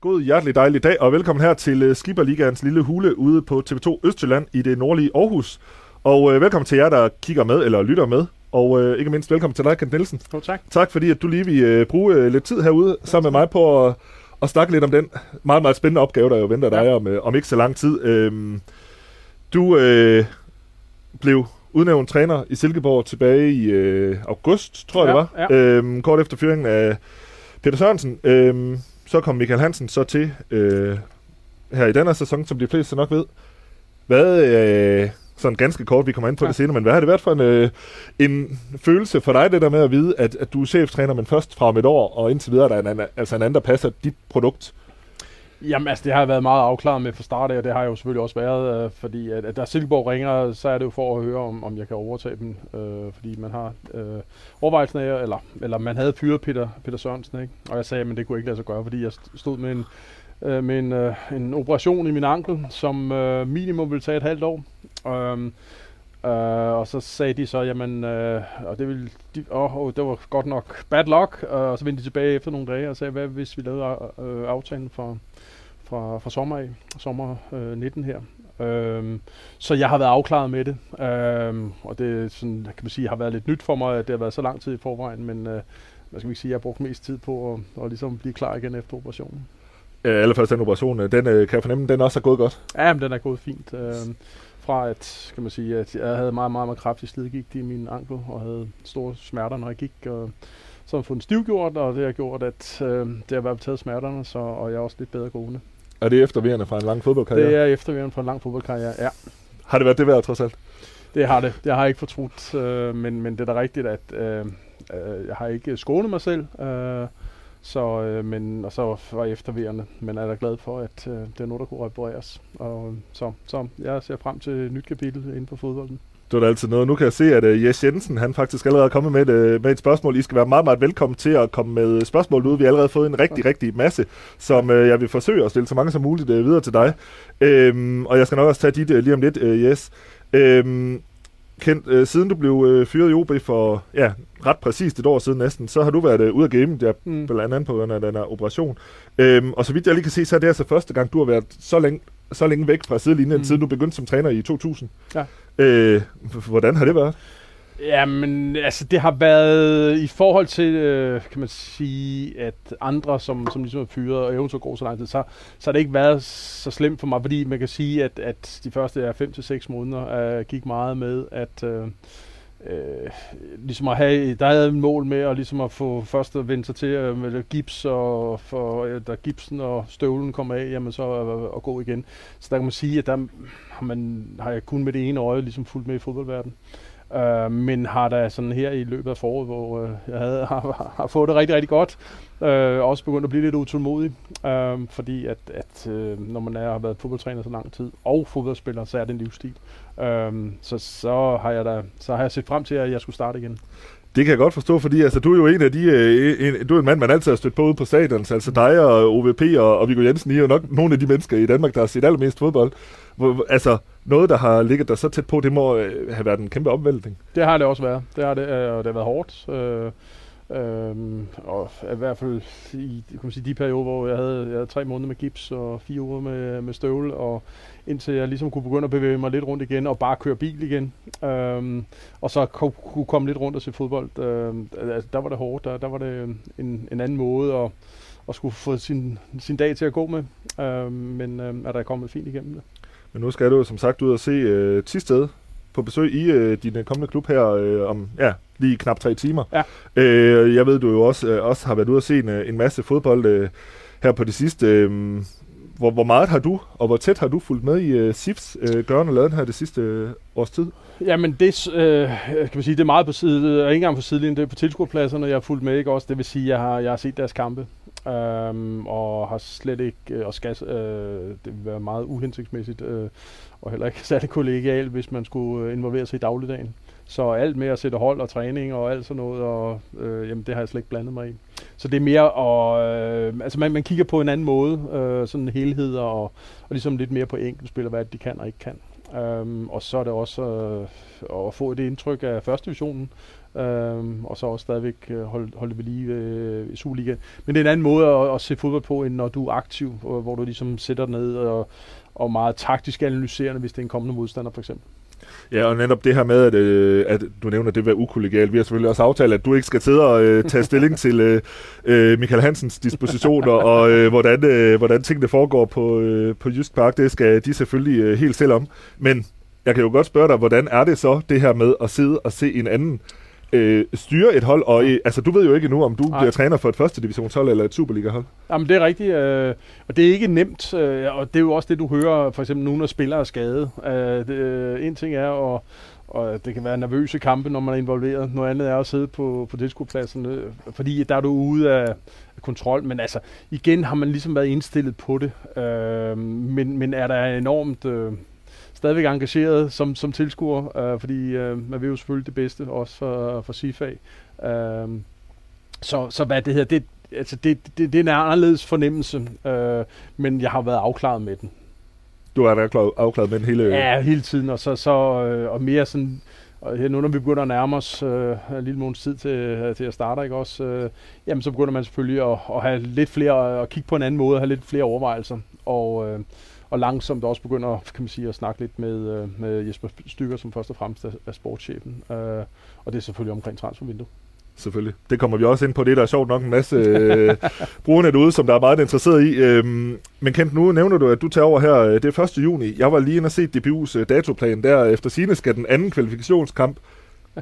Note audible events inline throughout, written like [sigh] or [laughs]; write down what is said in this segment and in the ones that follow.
God hjertelig dejlig dag, og velkommen her til uh, Skipperligaens lille hule ude på TV2 Østjylland i det nordlige Aarhus. Og uh, velkommen til jer, der kigger med eller lytter med. Og uh, ikke mindst velkommen til dig, Kent Nielsen. Jo, tak. Tak fordi, at du lige vil uh, bruge uh, lidt tid herude sammen med mig på at, at snakke lidt om den meget, meget spændende opgave, der jo venter dig Ja. om, uh, om ikke så lang tid. Uh, du uh, blev udnævnt træner i Silkeborg tilbage i uh, august, tror jeg Ja, det var. ja. Uh, kort efter fyringen af Peter Sørensen. Uh, så kom Michael Hansen så til øh, her i denne sæson, som de fleste nok ved. Hvad, øh, sådan ganske kort, vi kommer ind på ja. Det senere, men hvad har det været for en, øh, en følelse for dig, det der med at vide, at, at du er cheftræner, men først fra om et år, og indtil videre, der er en, anden- altså en anden, der passer dit produkt? Jamen, altså, det har jeg været meget afklaret med fra start af, og det har jeg jo selvfølgelig også været, øh, fordi at, at da Silkeborg ringer, så er det jo for at høre, om, om jeg kan overtage dem, øh, fordi man har øh, overvejelsen af, eller, eller man havde fyret Peter, Peter Sørensen, ikke? og jeg sagde, at det kunne ikke lade sig gøre, fordi jeg stod med en, øh, med en, øh, en operation i min ankel, som øh, minimum ville tage et halvt år. Øh, Uh, og så sagde de så, jamen, uh, og det, ville, de, oh, oh, det var godt nok bad luck, uh, og så vendte de tilbage efter nogle dage og sagde, hvad hvis vi lavede uh, aftalen for, fra, fra sommer af, sommer øh, 19 her. Øhm, så jeg har været afklaret med det, øhm, og det er sådan, kan man sige, har været lidt nyt for mig, at det har været så lang tid i forvejen, men øh, hvad skal vi sige, jeg har brugt mest tid på at, at ligesom blive klar igen efter operationen. Øh, allerførst den operation, den kan jeg fornemme, den også er gået godt. Ja, men den er gået fint. Øhm, fra at, kan man sige, at jeg havde meget, meget, meget kraftig slidgigt i min ankel, og havde store smerter, når jeg gik, og så har jeg fået stivgjort, og det har gjort, at øh, det har været taget smerterne, så, og jeg er også lidt bedre gående. Er det efterværende fra en lang fodboldkarriere? Det er efterværende for en lang fodboldkarriere, ja. Har det været det værd, trods alt? Det har det. Det har jeg ikke fortrudt, øh, men, men det er da rigtigt, at øh, øh, jeg har ikke skånet mig selv, øh, så, øh, men, og så var jeg efterværende, men er da glad for, at øh, det er noget, der kunne repareres. Og, så, så jeg ser frem til et nyt kapitel inden for fodbolden. Det var da altid noget. Nu kan jeg se, at uh, Jes Jensen, han faktisk allerede er kommet med et, uh, med et spørgsmål. I skal være meget, meget velkommen til at komme med spørgsmål ud. Vi har allerede fået en rigtig, rigtig masse, som uh, jeg vil forsøge at stille så mange som muligt uh, videre til dig. Øhm, og jeg skal nok også tage dit uh, lige om lidt, uh, Jes. Øhm, Kent, uh, siden du blev uh, fyret i OB for ja, ret præcist et år siden næsten, så har du været uh, ude af game, der Mm. blandt andet på grund af den her operation. Øhm, og så vidt jeg lige kan se, så er det altså første gang, du har været så længe, så længe væk fra sidelinjen, mm. Siden du begyndte som træner i 2000. Ja. Øh, hvordan har det været? Jamen, altså det har været i forhold til, øh, kan man sige, at andre, som, som ligesom er fyret, og eventuelt går så lang tid, så, så har det ikke været så slemt for mig, fordi man kan sige, at, at de første 5-6 måneder øh, gik meget med, at øh, øh, ligesom at have, der havde en mål med at, ligesom at få først at vende sig til øh, med gips, og for, øh, da gipsen og støvlen kom af, jamen så øh, øh, at gå igen. Så der kan man sige, at der har, man, har jeg kun med det ene øje ligesom fulgt med i fodboldverdenen. Øh, men har da sådan her i løbet af foråret, hvor øh, jeg havde, har, har fået det rigtig, rigtig godt, øh, også begyndt at blive lidt utålmodig, øh, fordi at, at øh, når man er, har været fodboldtræner så lang tid, og fodboldspiller, så er det en livsstil. Øh, så, så, har jeg da, så har jeg set frem til, at jeg skulle starte igen. Det kan jeg godt forstå, fordi altså, du er jo en af de, øh, en, du er en mand, man altid har stødt på ude på stadion, altså dig og OVP og, og Viggo Jensen, I er jo nok nogle af de mennesker i Danmark, der har set allermest fodbold. Hvor, altså, noget, der har ligget der så tæt på, det må øh, have været en kæmpe omvæltning. Det har det også været. Det har det, øh, det har været hårdt. Øh, Øhm, og i hvert fald i kan man sige, de perioder, hvor jeg havde, jeg havde tre måneder med gips og fire uger med, med støvle, og indtil jeg ligesom kunne begynde at bevæge mig lidt rundt igen, og bare køre bil igen, øhm, og så kunne, kunne komme lidt rundt og se fodbold, øhm, altså, der var det hårdt, der, der var det en, en anden måde at, at skulle få sin, sin dag til at gå med, øhm, men øhm, er der kommet fint igennem det. Men nu skal du som sagt ud og se øh, Tisted på besøg i øh, din øh, kommende klub her øh, om ja, lige knap tre timer. Ja. Øh, jeg ved, du jo også, øh, også har været ude og se en, øh, en masse fodbold øh, her på det sidste. Øh, hvor, hvor meget har du, og hvor tæt har du fulgt med i øh, SIFs øh, gørne og laden her det sidste øh, års tid? Jamen det, øh, kan man sige, det er meget på side, ikke engang på sidelinjen, det er på tilskuerpladserne, jeg har fulgt med, ikke også? Det vil sige, jeg har, jeg har set deres kampe, øhm, og har slet ikke, og skal, øh, det vil være meget uhensigtsmæssigt, øh, og heller ikke særlig kollegialt, hvis man skulle involvere sig i dagligdagen. Så alt med at sætte hold og træning og alt sådan noget, og, øh, jamen, det har jeg slet ikke blandet mig i. Så det er mere, og, øh, altså man, man kigger på en anden måde, øh, sådan helheder og, og ligesom lidt mere på enkeltspillere, hvad de kan og ikke kan. Um, og så er det også øh, at få det indtryk af første divisionen, øhm, og så også stadigvæk øh, holde, holde det ved lige øh, i Superliga. Men det er en anden måde at, at se fodbold på, end når du er aktiv, hvor du ligesom sætter ned og, og meget taktisk analyserende, hvis det er en kommende modstander for eksempel. Ja, og netop det her med, at, øh, at du nævner, at det var ukollegialt. Vi har selvfølgelig også aftalt, at du ikke skal sidde og øh, tage stilling [laughs] til øh, øh, Michael Hansens dispositioner, [laughs] og øh, hvordan, øh, hvordan tingene foregår på, øh, på Jysk Park. Det skal de selvfølgelig øh, helt selv om. Men jeg kan jo godt spørge dig, hvordan er det så, det her med at sidde og se en anden øh, styre et hold, og øh, altså, du ved jo ikke nu, om du Ej. bliver træner for et første divisionshold eller et Superliga-hold. Jamen, det er rigtigt, øh, og det er ikke nemt, øh, og det er jo også det, du hører, for eksempel nu, når spillere er skade. Øh, det, øh, en ting er, at og det kan være nervøse kampe, når man er involveret. Noget andet er at sidde på, på tilskuerpladsen, øh, fordi der er du ude af, af kontrol. Men altså, igen har man ligesom været indstillet på det. Øh, men, men er der enormt... Øh, stadigvæk engageret som, som tilskuer, øh, fordi øh, man vil jo selvfølgelig det bedste, også for, for CFA. Øh, så, så hvad det hedder, det, altså det, det, det er en anderledes fornemmelse, øh, men jeg har været afklaret med den. Du er afklaret, afklaret med den hele... Ja, hele tiden, og, så, så, øh, og mere sådan, og nu når vi begynder at nærme os øh, en lille måneds tid til, til at starte, ikke også, øh, jamen så begynder man selvfølgelig at, at have lidt flere, at kigge på en anden måde, at have lidt flere overvejelser, og øh, og langsomt også begynder kan man sige, at snakke lidt med, øh, med Jesper Stykker, som først og fremmest er, er sportschefen. Øh, og det er selvfølgelig omkring transfervindue. Selvfølgelig. Det kommer vi også ind på. Det der er sjovt nok en masse øh, [laughs] brugerne derude, som der er meget interesseret i. Øhm, men Kent, nu nævner du, at du tager over her. Øh, det er 1. juni. Jeg var lige inde og se DBU's øh, datoplan. Der efter sine skal den anden kvalifikationskamp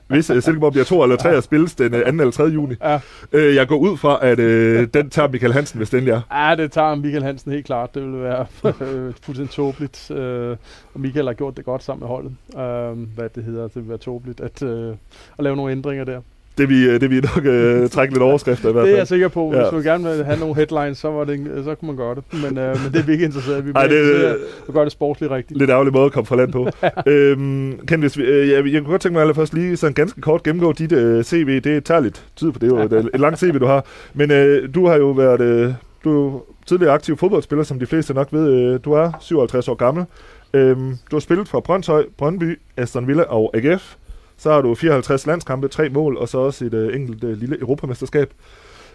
hvis uh, Silkeborg bliver to eller tre ja. og spilles den uh, 2. eller 3. juni. Ja. Uh, jeg går ud fra, at uh, den tager Michael Hansen, hvis den er. Ja, det tager Michael Hansen helt klart. Det vil være fuldstændig tåbeligt. Uh, og Michael har gjort det godt sammen med holdet. Uh, hvad det hedder, det vil være tåbeligt at, uh, at lave nogle ændringer der det vi, det vi nok uh, trække lidt overskrifter i hvert fald. Det er jeg sikker på. Hvis ja. du gerne vil have nogle headlines, så, var det, så kunne man gøre det. Men, uh, men det er vi ikke interesseret i. Vi Ej, det, at gøre det sportsligt rigtigt. Lidt ærgerlig måde at komme fra land på. [laughs] øhm, Ken, hvis vi, øh, jeg, jeg kunne godt tænke mig allerførst lige sådan ganske kort gennemgå dit uh, CV. Det tager lidt tid, for det er jo et, et langt CV, du har. Men uh, du har jo været uh, du er tidligere aktiv fodboldspiller, som de fleste nok ved. Uh, du er 57 år gammel. Uh, du har spillet for Brøndshøj, Brøndby, Aston Villa og AGF. Så har du 54 landskampe, tre mål, og så også et øh, enkelt øh, lille europamesterskab.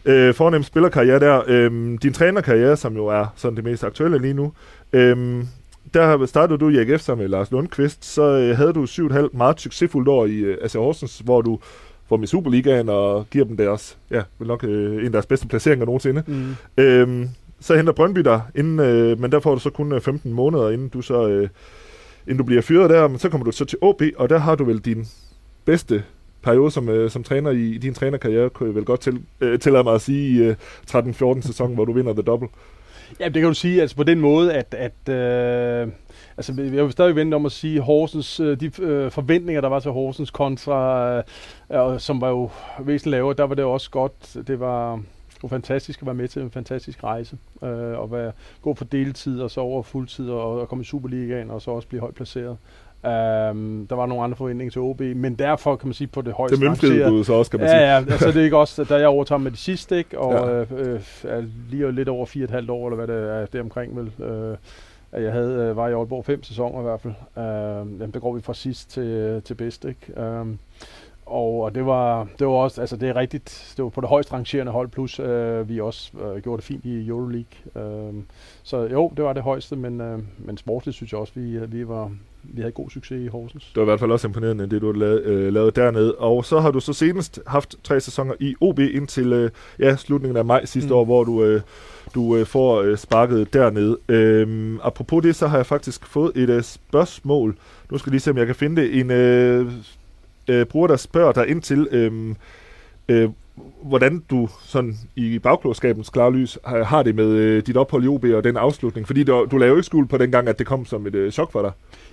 Øh, fornem spillerkarriere der. Øh, din trænerkarriere, som jo er sådan det mest aktuelle lige nu, øh, der startede du i AGF sammen med Lars Lundqvist, så øh, havde du 7,5 meget succesfuldt år i øh, AC Horsens, hvor du får i Superligaen og giver dem deres, ja, vel nok øh, en af deres bedste placeringer nogensinde. Mm. Øh, så henter Brøndby dig, inden, øh, men der får du så kun 15 øh, måneder, inden du så... Øh, inden du bliver fyret der, men så kommer du så til OB, og der har du vel din bedste periode som, øh, som træner i, i din trænerkarriere, kunne jeg vel godt til, øh, tillade mig at sige, i øh, 13-14 sæson, hvor du vinder The Double. Ja, det kan du sige altså på den måde, at, at øh, altså, jeg vil stadig vente om at sige, Horsens, øh, de øh, forventninger, der var til Horsens kontra, øh, som var jo væsentligt lavere, der var det også godt, det var, det var fantastisk at være med til en fantastisk rejse, øh, og være, gå på deltid, og så over fuldtid, og, og komme i Superligaen, og så også blive højt placeret. Um, der var nogle andre forventninger til OB, men derfor kan man sige på det højeste Det er så også, kan man ja, sige. Ja, altså det er ikke også, da jeg overtager med de sidste, ikke? og ja. øh, øh, lige lidt over fire et halvt år, eller hvad det er, det omkring vel, øh, at jeg havde, øh, var i Aalborg fem sæsoner i hvert fald. Uh, jamen, der går vi fra sidst til, til bedst, ikke? Um, og, og det var det var også altså det er rigtigt det var på det højst rangerende hold plus øh, vi også øh, gjorde det fint i Euroleague. Øh, så jo, det var det højeste, men øh, men sportsligt synes jeg også vi vi var vi havde god succes i Horsens. Det var i hvert fald også imponerende, det du har lavet, øh, lavet dernede. Og så har du så senest haft tre sæsoner i OB indtil øh, ja, slutningen af maj sidste mm. år, hvor du, øh, du øh, får øh, sparket dernede. Øh, apropos det, så har jeg faktisk fået et øh, spørgsmål. Nu skal jeg lige se, om jeg kan finde det. En øh, øh, bruger, der spørger dig ind til, øh, øh, hvordan du sådan i bagklodskabens klarlys har, har det med øh, dit ophold i OB og den afslutning. Fordi du, du lavede ikke skuld på den gang, at det kom som et øh, chok for dig.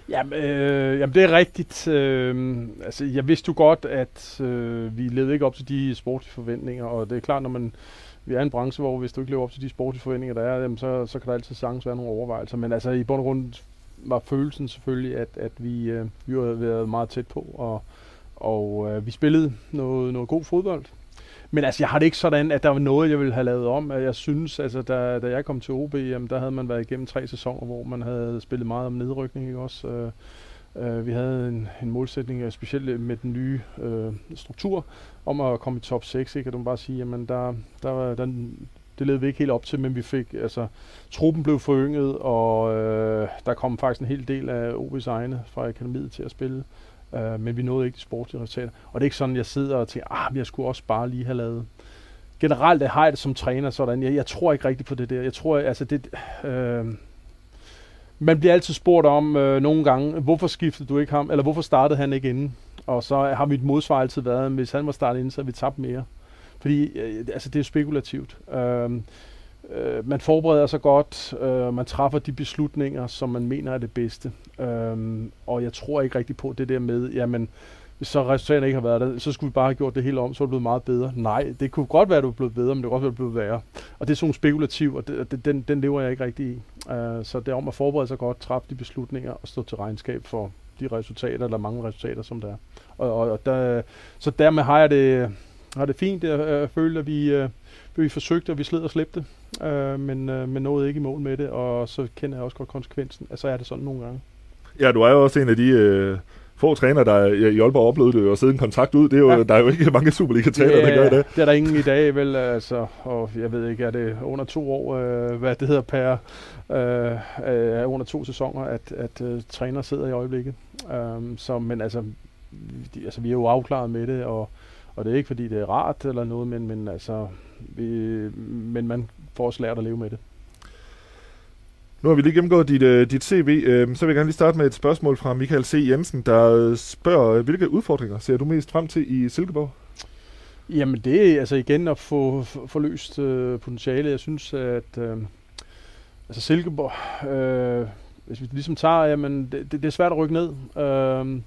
Jamen, øh, jamen det er rigtigt. Øh, altså, jeg vidste jo godt, at øh, vi levede ikke op til de sportslige forventninger, og det er klart, når man vi er en branche, hvor hvis du ikke lever op til de sportslige forventninger, der er, jamen, så, så kan der altid sagtens være nogle overvejelser. Men altså i bund og grund var følelsen selvfølgelig, at, at vi, øh, vi havde været meget tæt på, og, og øh, vi spillede noget, noget god fodbold. Men altså, jeg har det ikke sådan, at der var noget, jeg ville have lavet om. Jeg synes, altså, da, da jeg kom til OB, jamen, der havde man været igennem tre sæsoner, hvor man havde spillet meget om nedrykning, ikke også? Øh, Øh, vi havde en, en målsætning, øh, specielt med den nye øh, struktur, om at komme i top 6. Ikke? Og du må bare sige, jamen der, der, der, det levede vi ikke helt op til, men vi fik, altså, truppen blev forynget, og øh, der kom faktisk en hel del af OB's egne fra akademiet til at spille. Øh, Øh, men vi nåede ikke de sportslige resultater. Og det er ikke sådan, jeg sidder og tænker, ah, jeg skulle også bare lige have lavet. Generelt har jeg det som træner sådan, jeg, jeg tror ikke rigtigt på det der. Jeg tror, altså det, øh, man bliver altid spurgt om øh, nogle gange, hvorfor skiftede du ikke ham, eller hvorfor startede han ikke inden? Og så har mit modsvar altid været, at hvis han var startet inden, så havde vi tabt mere. Fordi øh, altså, det er spekulativt. Øh, øh, man forbereder sig godt, øh, man træffer de beslutninger, som man mener er det bedste. Øh, og jeg tror ikke rigtig på det der med, jamen, hvis så resultaterne ikke har været der, så skulle vi bare have gjort det hele om, så er det blevet meget bedre. Nej, det kunne godt være, at det er blevet bedre, men det kunne også være, at blev værre. Og det er sådan spekulativ, og det, den, den lever jeg ikke rigtig i. Uh, så det er om at forberede sig godt, træffe de beslutninger og stå til regnskab for de resultater, eller mange resultater, som der er. Og, og, og der, så dermed har jeg det, har det fint. Jeg, jeg føler, at vi, Øh, vi forsøgte, og vi sled og slæbte, uh, men, uh, men nåede ikke i mål med det, og så kender jeg også godt konsekvensen. Altså er det sådan nogle gange. Ja, du er jo også en af de... Øh få træner, der i Aalborg oplevede det, og sidde en kontrakt ud. Det er jo, ja. Der er jo ikke mange Superliga-trænere, der gør det. Det er der ingen i dag, vel? Altså, og jeg ved ikke, er det under to år, øh, hvad det hedder per, øh, øh, under to sæsoner, at, at øh, træner sidder i øjeblikket. Um, så, men altså, de, altså, vi er jo afklaret med det, og, og det er ikke fordi, det er rart eller noget, men, men, altså, vi, men man får også lært at leve med det. Nu har vi lige gennemgået dit, uh, dit CV, uh, så vil jeg gerne lige starte med et spørgsmål fra Michael C. Jensen, der spørger, hvilke udfordringer ser du mest frem til i Silkeborg? Jamen det er altså igen at få, få løst uh, potentialet. Jeg synes, at uh, altså Silkeborg, uh, hvis vi ligesom tager, jamen det, det, er svært at rykke ned. Uh,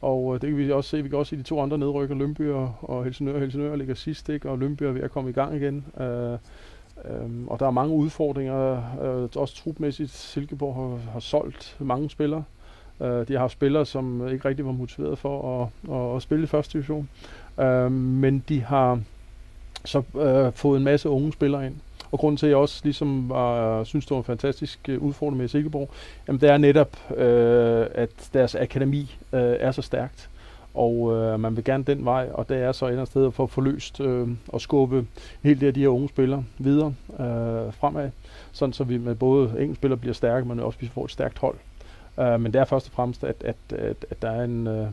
og øh, det kan vi også se. Vi kan også se de to andre nedrykker, Lønby og, og Helsingør. Helsingør ligger sidst, ikke? og Lønby er ved at komme i gang igen. Øh, Øhm, og der er mange udfordringer, øh, også trupmæssigt. Silkeborg har, har solgt mange spillere. Øh, de har haft spillere, som ikke rigtig var motiveret for at, at, at spille i første division. Øh, men de har så øh, fået en masse unge spillere ind. Og grunden til, at jeg også ligesom var, synes, det var en fantastisk øh, udfordring med Silkeborg, jamen det er netop, øh, at deres akademi øh, er så stærkt og øh, man vil gerne den vej, og det er så et eller andet sted at få løst øh, og skubbe helt det af de her unge spillere videre øh, fremad, sådan så vi med både engelske spillere bliver stærke, men også vi får et stærkt hold. Øh, men det er først og fremmest, at, at, at, at der er en, øh,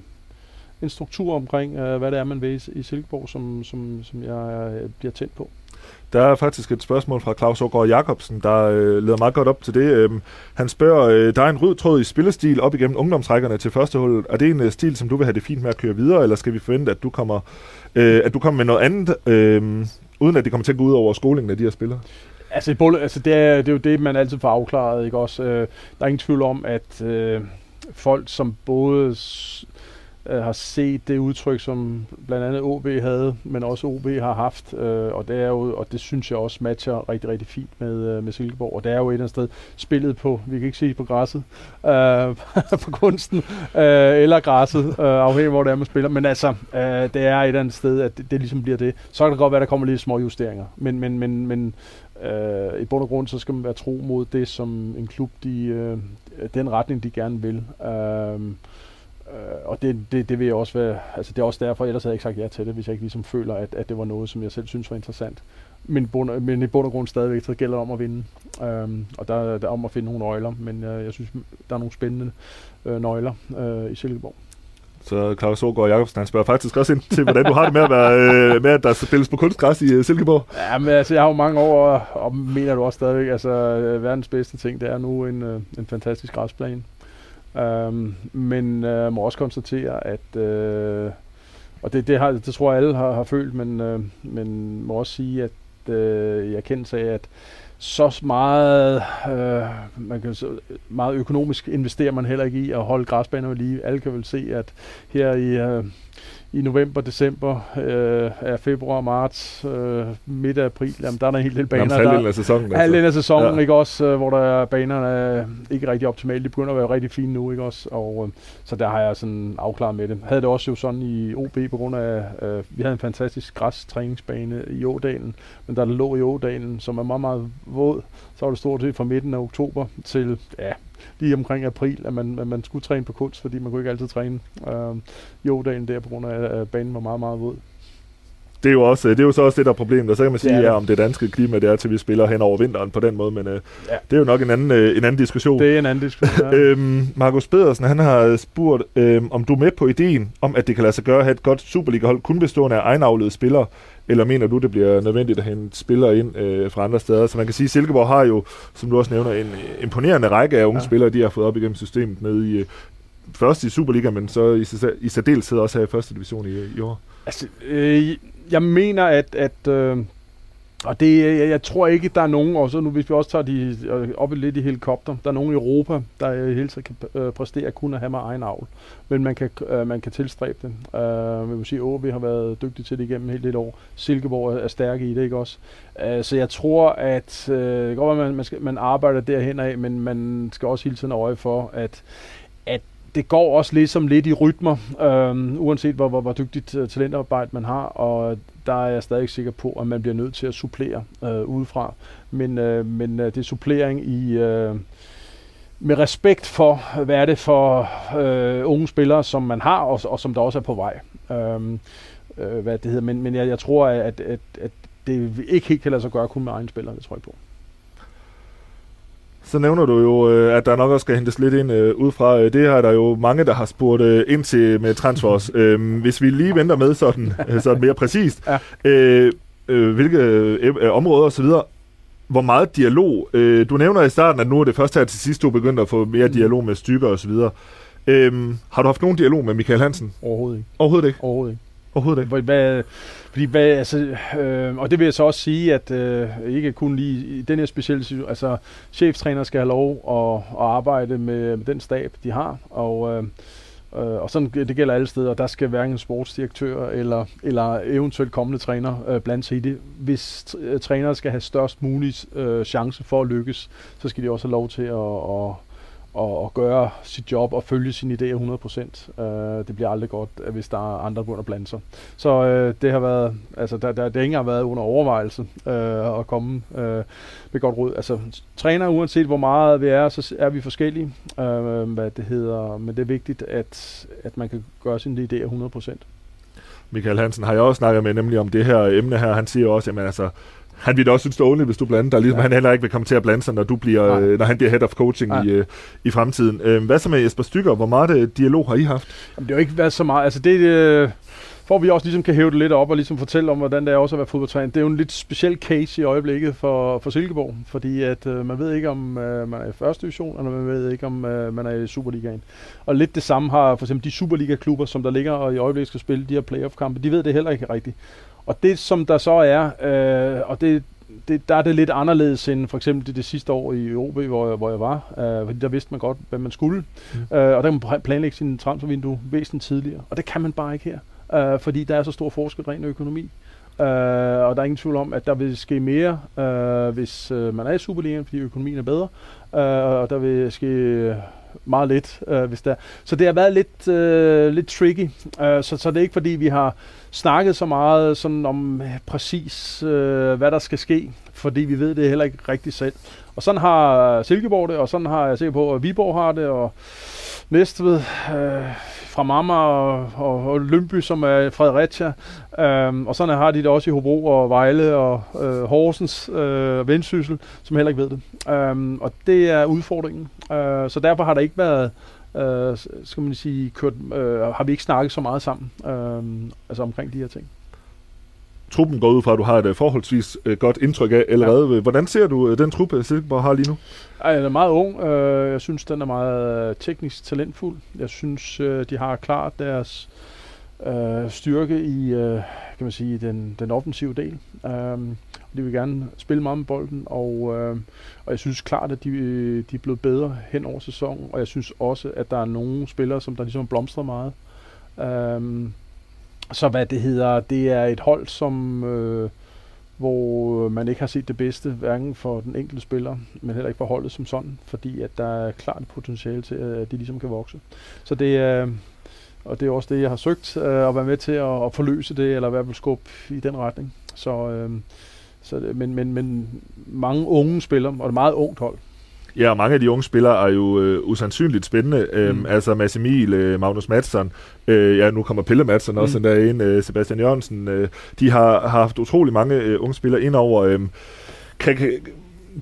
en struktur omkring, øh, hvad det er, man vil i, i Silkeborg, som, som, som jeg øh, bliver tændt på. Der er faktisk et spørgsmål fra Claus Ågaard Jacobsen, der øh, leder meget godt op til det. Øhm, han spørger, øh, der er en rød tråd i spillestil op igennem ungdomsrækkerne til første hul. Er det en øh, stil, som du vil have det fint med at køre videre, eller skal vi forvente, at du kommer, øh, at du kommer med noget andet, øh, uden at det kommer til at gå ud over skolingen af de her spillere? Altså, altså det, er, det er jo det, man altid får afklaret. Ikke? Også, øh, der er ingen tvivl om, at øh, folk, som både øh, har set det udtryk, som blandt andet OB havde, men også OB har haft, øh, og det er jo, og det synes jeg også matcher rigtig, rigtig fint med, øh, med Silkeborg, og det er jo et eller andet sted spillet på, vi kan ikke sige på græsset, øh, [laughs] på kunsten, øh, eller græsset, øh, afhængig af hvor det er, man spiller, men altså, øh, det er et eller andet sted, at det, det ligesom bliver det. Så kan det godt være, at der kommer lidt små justeringer, men, men, men, men øh, i bund og grund, så skal man være tro mod det, som en klub, de, øh, den retning, de gerne vil. Øh, Øh, og det, det, det vil jeg også være, altså det er også derfor, ellers havde jeg ikke sagt ja til det, hvis jeg ikke ligesom føler, at, at det var noget, som jeg selv synes var interessant. Men, bund, men i bund og grund stadigvæk, så gælder det om at vinde. Øhm, og der, der er om at finde nogle nøgler, men øh, jeg synes, der er nogle spændende øh, nøgler øh, i Silkeborg. Så Claus Ågaard Jacobsen, han spørger faktisk også ind til, hvordan du har det med at, være, øh, med, at der spilles på kunstgræs i uh, Silkeborg. Ja, men altså, jeg har jo mange år, og, og mener du også stadigvæk, altså verdens bedste ting, det er nu en, øh, en fantastisk græsplæne. Øhm, men øh, må også konstatere, at øh, og det, det, har, det tror jeg alle har, har følt, men, øh, men må også sige, at øh, jeg kender sig at så meget, øh, man kan, så meget økonomisk investerer man heller ikke i at holde græsbaner ved lige. Alle kan vel se, at her i øh, i november, december, øh, er februar, marts, øh, midt af april, jamen, der er der en hel del baner. Jamen, halvdelen af sæsonen. Altså. Halvdelen af sæsonen, ja. ikke også, øh, hvor der er banerne er ikke rigtig optimale. De begynder at være rigtig fine nu, ikke også? Og, øh, så der har jeg sådan afklaret med det. Havde det også jo sådan i OB på grund af, øh, vi havde en fantastisk græstræningsbane i Ådalen, men der lå i Ådalen, som er meget, meget våd, så var det stort set fra midten af oktober til ja, lige omkring april, at man, at man skulle træne på kunst, fordi man kunne ikke altid træne. Øh, i ådagen der, på grund af, at banen var meget, meget våd det er jo også det er jo så også det der er problemet, og så kan man sige, ja, om det danske klima det er til vi spiller hen over vinteren på den måde, men øh, ja. det er jo nok en anden øh, en anden diskussion. Det er en anden diskussion. Ja. øhm, Markus Pedersen, han har spurgt øhm, om du er med på ideen om at det kan lade sig gøre at have et godt Superliga-hold kun bestående af egenavlede spillere, eller mener du, det bliver nødvendigt at hente spillere ind øh, fra andre steder? Så man kan sige, at Silkeborg har jo, som du også nævner, en imponerende række af unge ja. spillere, de har fået op igennem systemet nede i, øh, først i Superliga, men så i, i særdeleshed også her i første division i, i år. Altså, øh, jeg mener, at, at øh, og det, jeg, jeg tror ikke, der er nogen, og så nu hvis vi også tager de øh, op lidt i helikopter, der er nogen i Europa, der hele tiden kan øh, præstere kun at have med egen avl. Men man kan, øh, man kan tilstræbe det. Øh, vi må sige, at vi har været dygtige til det igennem helt et år. Silkeborg er stærke i det, ikke også? Øh, så jeg tror, at øh, det godt, være, man, man, skal, man arbejder derhen af, men man skal også hele tiden øje for, at det går også ligesom lidt i rytmer, øh, uanset hvor, hvor, hvor dygtigt uh, talentarbejde man har, og der er jeg stadig sikker på, at man bliver nødt til at supplere øh, udefra. Men, øh, men øh, det er supplering i... Øh, med respekt for, hvad er det for øh, unge spillere, som man har, og, og som der også er på vej. Øhm, øh, hvad det hedder. Men, men jeg, jeg tror, at, at, at det ikke helt kan lade sig gøre kun med egne spillere, det tror jeg på. Så nævner du jo, øh, at der nok også skal hentes lidt ind øh, ud fra. Øh, det har der jo mange, der har spurgt ind til med transfers. [laughs] Øhm, hvis vi lige venter med sådan, sådan mere præcist, ja. hvilke områder osv., hvor meget dialog. Du nævner i starten, at nu er det først her til sidst, du er begyndt at få mere mm. dialog med stykker osv. Øhm, har du haft nogen dialog med Michael Hansen? Overhovedet ikke. Overhovedet ikke? Overhovedet ikke. Overhovedet ikke? Hvad, fordi hvad, altså, øh, og det vil jeg så også sige, at øh, ikke kun lige i den her specielle situation, altså cheftræner skal have lov at, at arbejde med, med den stab, de har, og, øh, øh, og sådan det gælder alle steder, der skal hverken sportsdirektør eller, eller eventuelt kommende træner øh, blande sig i det. Hvis øh, trænere skal have størst mulig øh, chance for at lykkes, så skal de også have lov til at, at og, og gøre sit job og følge sine idéer 100%. Uh, øh, det bliver aldrig godt, hvis der er andre, der begynder at blande sig. Så uh, det har været, altså der, der, det har ikke engang været under overvejelse uh, at komme uh, med godt råd. Altså træner, uanset hvor meget vi er, så er vi forskellige, uh, hvad det hedder, men det er vigtigt, at, at man kan gøre sine idéer 100%. Michael Hansen har jeg også snakket med nemlig om det her emne her. Han siger også, at altså, han vil da også synes, det er hvis du blander dig, ligesom ja. han heller ikke vil komme til at blande sig, når, du bliver, øh, når han bliver head of coaching i, øh, i fremtiden. Øh, hvad så med Jesper Stykker? Hvor meget øh, dialog har I haft? Jamen, det har ikke været så meget. Altså, det, øh, for vi også ligesom kan hæve det lidt op og ligesom fortælle om, hvordan det er også at være fodboldtræner. Det er jo en lidt speciel case i øjeblikket for, for Silkeborg, fordi at øh, man ved ikke, om øh, man er i første division, eller man ved ikke, om øh, man er i Superligaen. Og lidt det samme har for eksempel de Superliga-klubber, som der ligger og i øjeblikket skal spille de her playoff-kampe. De ved det heller ikke rigtigt. Og det, som der så er, øh, og det, det, der er det lidt anderledes end for eksempel det, det sidste år i OB, hvor jeg, hvor jeg var. Øh, fordi der vidste man godt, hvad man skulle. Mm. Øh, og der kan man planlægge sin transfervindue væsentligt tidligere. Og det kan man bare ikke her. Øh, fordi der er så stor forskel rent økonomi. Øh, og der er ingen tvivl om, at der vil ske mere, øh, hvis øh, man er i Superligaen, fordi økonomien er bedre. Øh, og der vil ske meget lidt, øh, hvis der. Så det har været lidt, øh, lidt tricky. Øh, så, så det er ikke fordi, vi har snakket så meget sådan om øh, præcis, øh, hvad der skal ske, fordi vi ved det heller ikke rigtigt selv. Og sådan har Silkeborg det, og sådan har jeg set på, at Viborg har det, og Næstved, øh, fra Mamma og, og, og Lønby, som er Fredericia. Øhm, og sådan har de det også i Hobro og Vejle og øh, Horsens øh, Vendsyssel, som heller ikke ved det. Øhm, og det er udfordringen. Øh, så derfor har der ikke været øh, skal man sige, kørt, øh, har vi ikke snakket så meget sammen øh, altså omkring de her ting truppen går ud fra, at du har et uh, forholdsvis uh, godt indtryk af allerede. Ja. Hvordan ser du den truppe, Silkeborg har lige nu? Ej, den er meget ung. Jeg synes, den er meget teknisk talentfuld. Jeg synes, de har klart deres styrke i kan man sige, den, den offensive del. Uh, de vil gerne spille meget med bolden, og, og jeg synes klart, at de, de er blevet bedre hen over sæsonen, og jeg synes også, at der er nogle spillere, som der ligesom blomstrer meget. Uh, så hvad det hedder, det er et hold, som øh, hvor øh, man ikke har set det bedste, hverken for den enkelte spiller, men heller ikke for holdet som sådan, fordi at der er klart potentiale til, at de ligesom kan vokse. Så det er, og det er også det, jeg har søgt, øh, at være med til at, at forløse det, eller i hvert fald skubbe i den retning. Så, øh, Så, det- men, men, men mange unge spillere, og det er meget ungt hold. Ja, og mange af de unge spillere er jo øh, usandsynligt spændende. Øhm, Mm. Altså Mads Emil, øh, Magnus Madsen, øh, ja, nu kommer Pelle Madsen også Mm. ind, øh, Sebastian Jørgensen. Øh, de har, har haft utrolig mange øh, unge spillere ind over. Øh, kan, kan,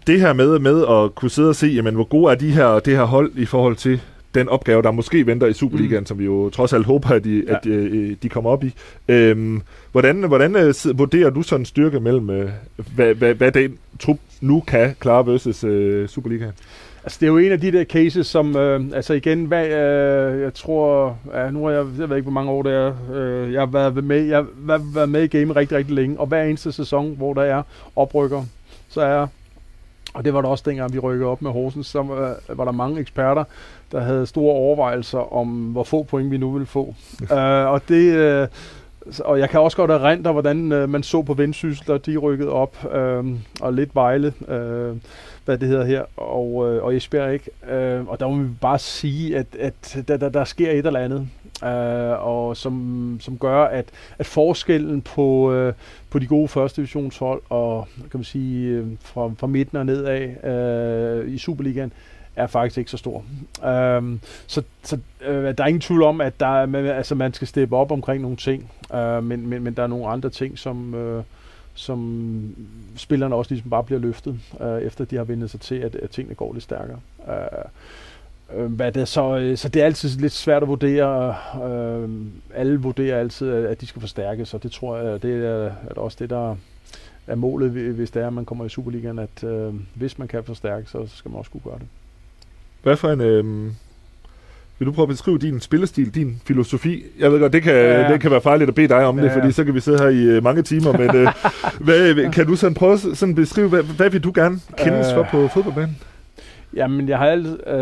det her med, med at kunne sidde og se, jamen, hvor gode er de her, det her hold i forhold til den opgave, der måske venter i Superligaen, Mm. som vi jo trods alt håber, at de, Ja. at, øh, de kommer op i. Øhm, hvordan hvordan øh, vurderer du sådan en styrke mellem, øh, hvad, hvad, hvad den trup nu kan klare versus øh, Superligaen? Altså, det er jo en af de der cases, som, øh, altså igen, hvad, øh, jeg tror, ja, nu har jeg, jeg ved ikke, hvor mange år det er, øh, jeg har været med, jeg har været- med i gamet rigtig, rigtig længe, og hver eneste sæson, hvor der er oprykker, så er, og det var der også dengang, vi rykkede op med Horsens, så øh, var der mange eksperter, der havde store overvejelser om, hvor få point vi nu ville få. [laughs] øh, og det, så- og jeg kan også godt erindre, hvordan øh, man så på Vendsyssel, de rykkede op, øh, og lidt Vejle, øh, hvad det hedder her, og, øh, og Esbjerg ikke. Øh, og der må vi bare sige, at, at der, der, der sker et eller andet, øh, og som, som gør, at, at forskellen på, øh, på de gode første divisionshold og kan man sige, øh, fra, fra midten og nedad øh, i Superligaen, er faktisk ikke så stor. Øhm, så så øh, der er ingen tvivl om, at der, man, altså, man skal steppe op omkring nogle ting, øh, men, men, men der er nogle andre ting, som, øh, som spillerne også ligesom bare bliver løftet, øh, efter de har vendt sig til, at, at tingene går lidt stærkere. Øh, øh, hvad det er så, øh, så det er altid lidt svært at vurdere. Øh, alle vurderer altid, at de skal forstærkes, og det tror jeg, det er, er også det, der er målet, hvis det er, at man kommer i Superligaen, at øh, hvis man kan forstærke, så skal man også kunne gøre det. Hvad for en... Øh, vil du prøve at beskrive din spillestil, din filosofi? Jeg ved godt, det kan, Ja. ja. det kan være farligt at bede dig om ja, Ja, det, fordi så kan vi sidde her i øh, mange timer, men øh, [laughs] hvad, kan du sådan prøve at sådan beskrive, hvad, hvad vil du gerne kendes Øh. for på fodboldbanen? Jamen, jeg har altid... Øh,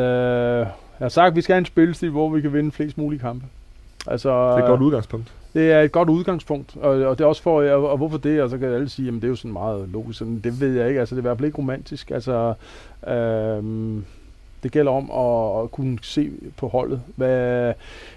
jeg har sagt, at vi skal have en spillestil, hvor vi kan vinde flest mulige kampe. Altså, Det er et godt udgangspunkt. Det er et godt udgangspunkt, og, og det er også for, og, og hvorfor det, og så kan alle sige, jamen det er jo sådan meget logisk, sådan, det ved jeg ikke, altså det er i hvert fald ikke romantisk, altså øhm, det gælder om at, kunne se på holdet, hvad,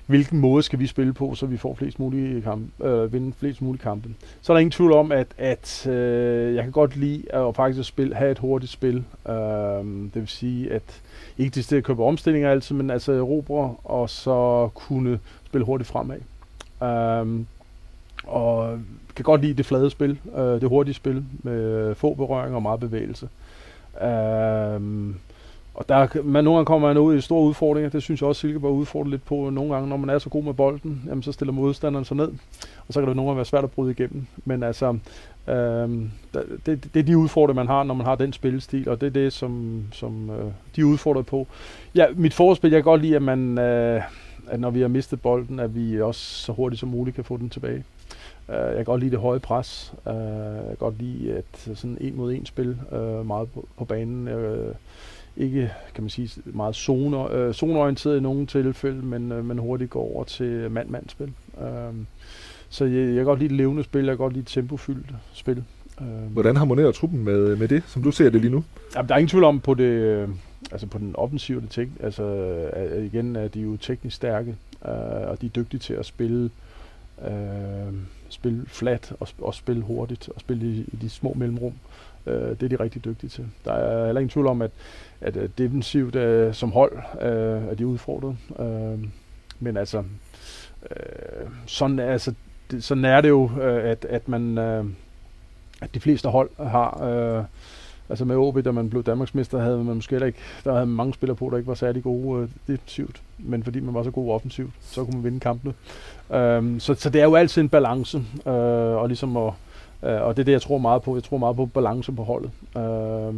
hvilken måde skal vi spille på, så vi får flest mulige kampe, øh, vinde flest mulige kampe. Så er der ingen tvivl om, at, at øh, jeg kan godt lide at faktisk at spille, have et hurtigt spil, Øh, det vil sige, at ikke det sted at købe omstillinger altid, men altså erobre, og så kunne spille hurtigt fremad. Øh, og kan godt lide det flade spil, øh, det hurtige spil med få berøringer og meget bevægelse. Øh, og der, man, nogle gange kommer man ud i store udfordringer. Det synes jeg også, Silkeborg udfordrer lidt på nogle gange. Når man er så god med bolden, jamen, så stiller modstanderen sig ned. Og så kan det nogle gange være svært at bryde igennem. Men altså, øhm, det, det er de udfordringer, man har, når man har den spillestil. Og det er det, som, som øh, de er udfordret på. Ja, mit forspil, jeg kan godt lide, at man... Øh, at når vi har mistet bolden, at vi også så hurtigt som muligt kan få den tilbage. Uh, jeg kan godt lide det høje pres. Uh, jeg kan godt lide at sådan en mod en spil uh, meget på, på banen. Uh, ikke, kan man sige, meget zone, uh, zoneorienteret i nogle tilfælde, men, uh, men hurtigt går over til mand-mand-spil. Uh, så jeg, jeg kan godt lide levende spil, jeg kan godt lide tempofyldt spil. Uh, Hvordan harmonerer truppen med, med det, som du ser det lige nu? Jamen, der er ingen tvivl om på det, øh, altså på den offensive det tek, altså øh, igen er de jo teknisk stærke, øh, og de er dygtige til at spille øh, spille flat og, og spille hurtigt og spille i, i de små mellemrum. Øh, det er de rigtig dygtige til. Der er heller ingen tvivl om, at, at øh, defensivt øh, som hold øh, er de udfordret. Øh, men altså, øh, sådan, altså det, sådan er det jo, øh, at, at man øh, at de fleste hold har øh, Altså med OB, da man blev Danmarksmester, havde man måske heller ikke, der havde mange spillere på, der ikke var særlig gode øh, defensivt. Men fordi man var så god offensivt, så kunne man vinde kampene. Øhm, så, så det er jo altid en balance, øh, og ligesom at, øh, og det er det, jeg tror meget på. Jeg tror meget på balance på holdet. Øh,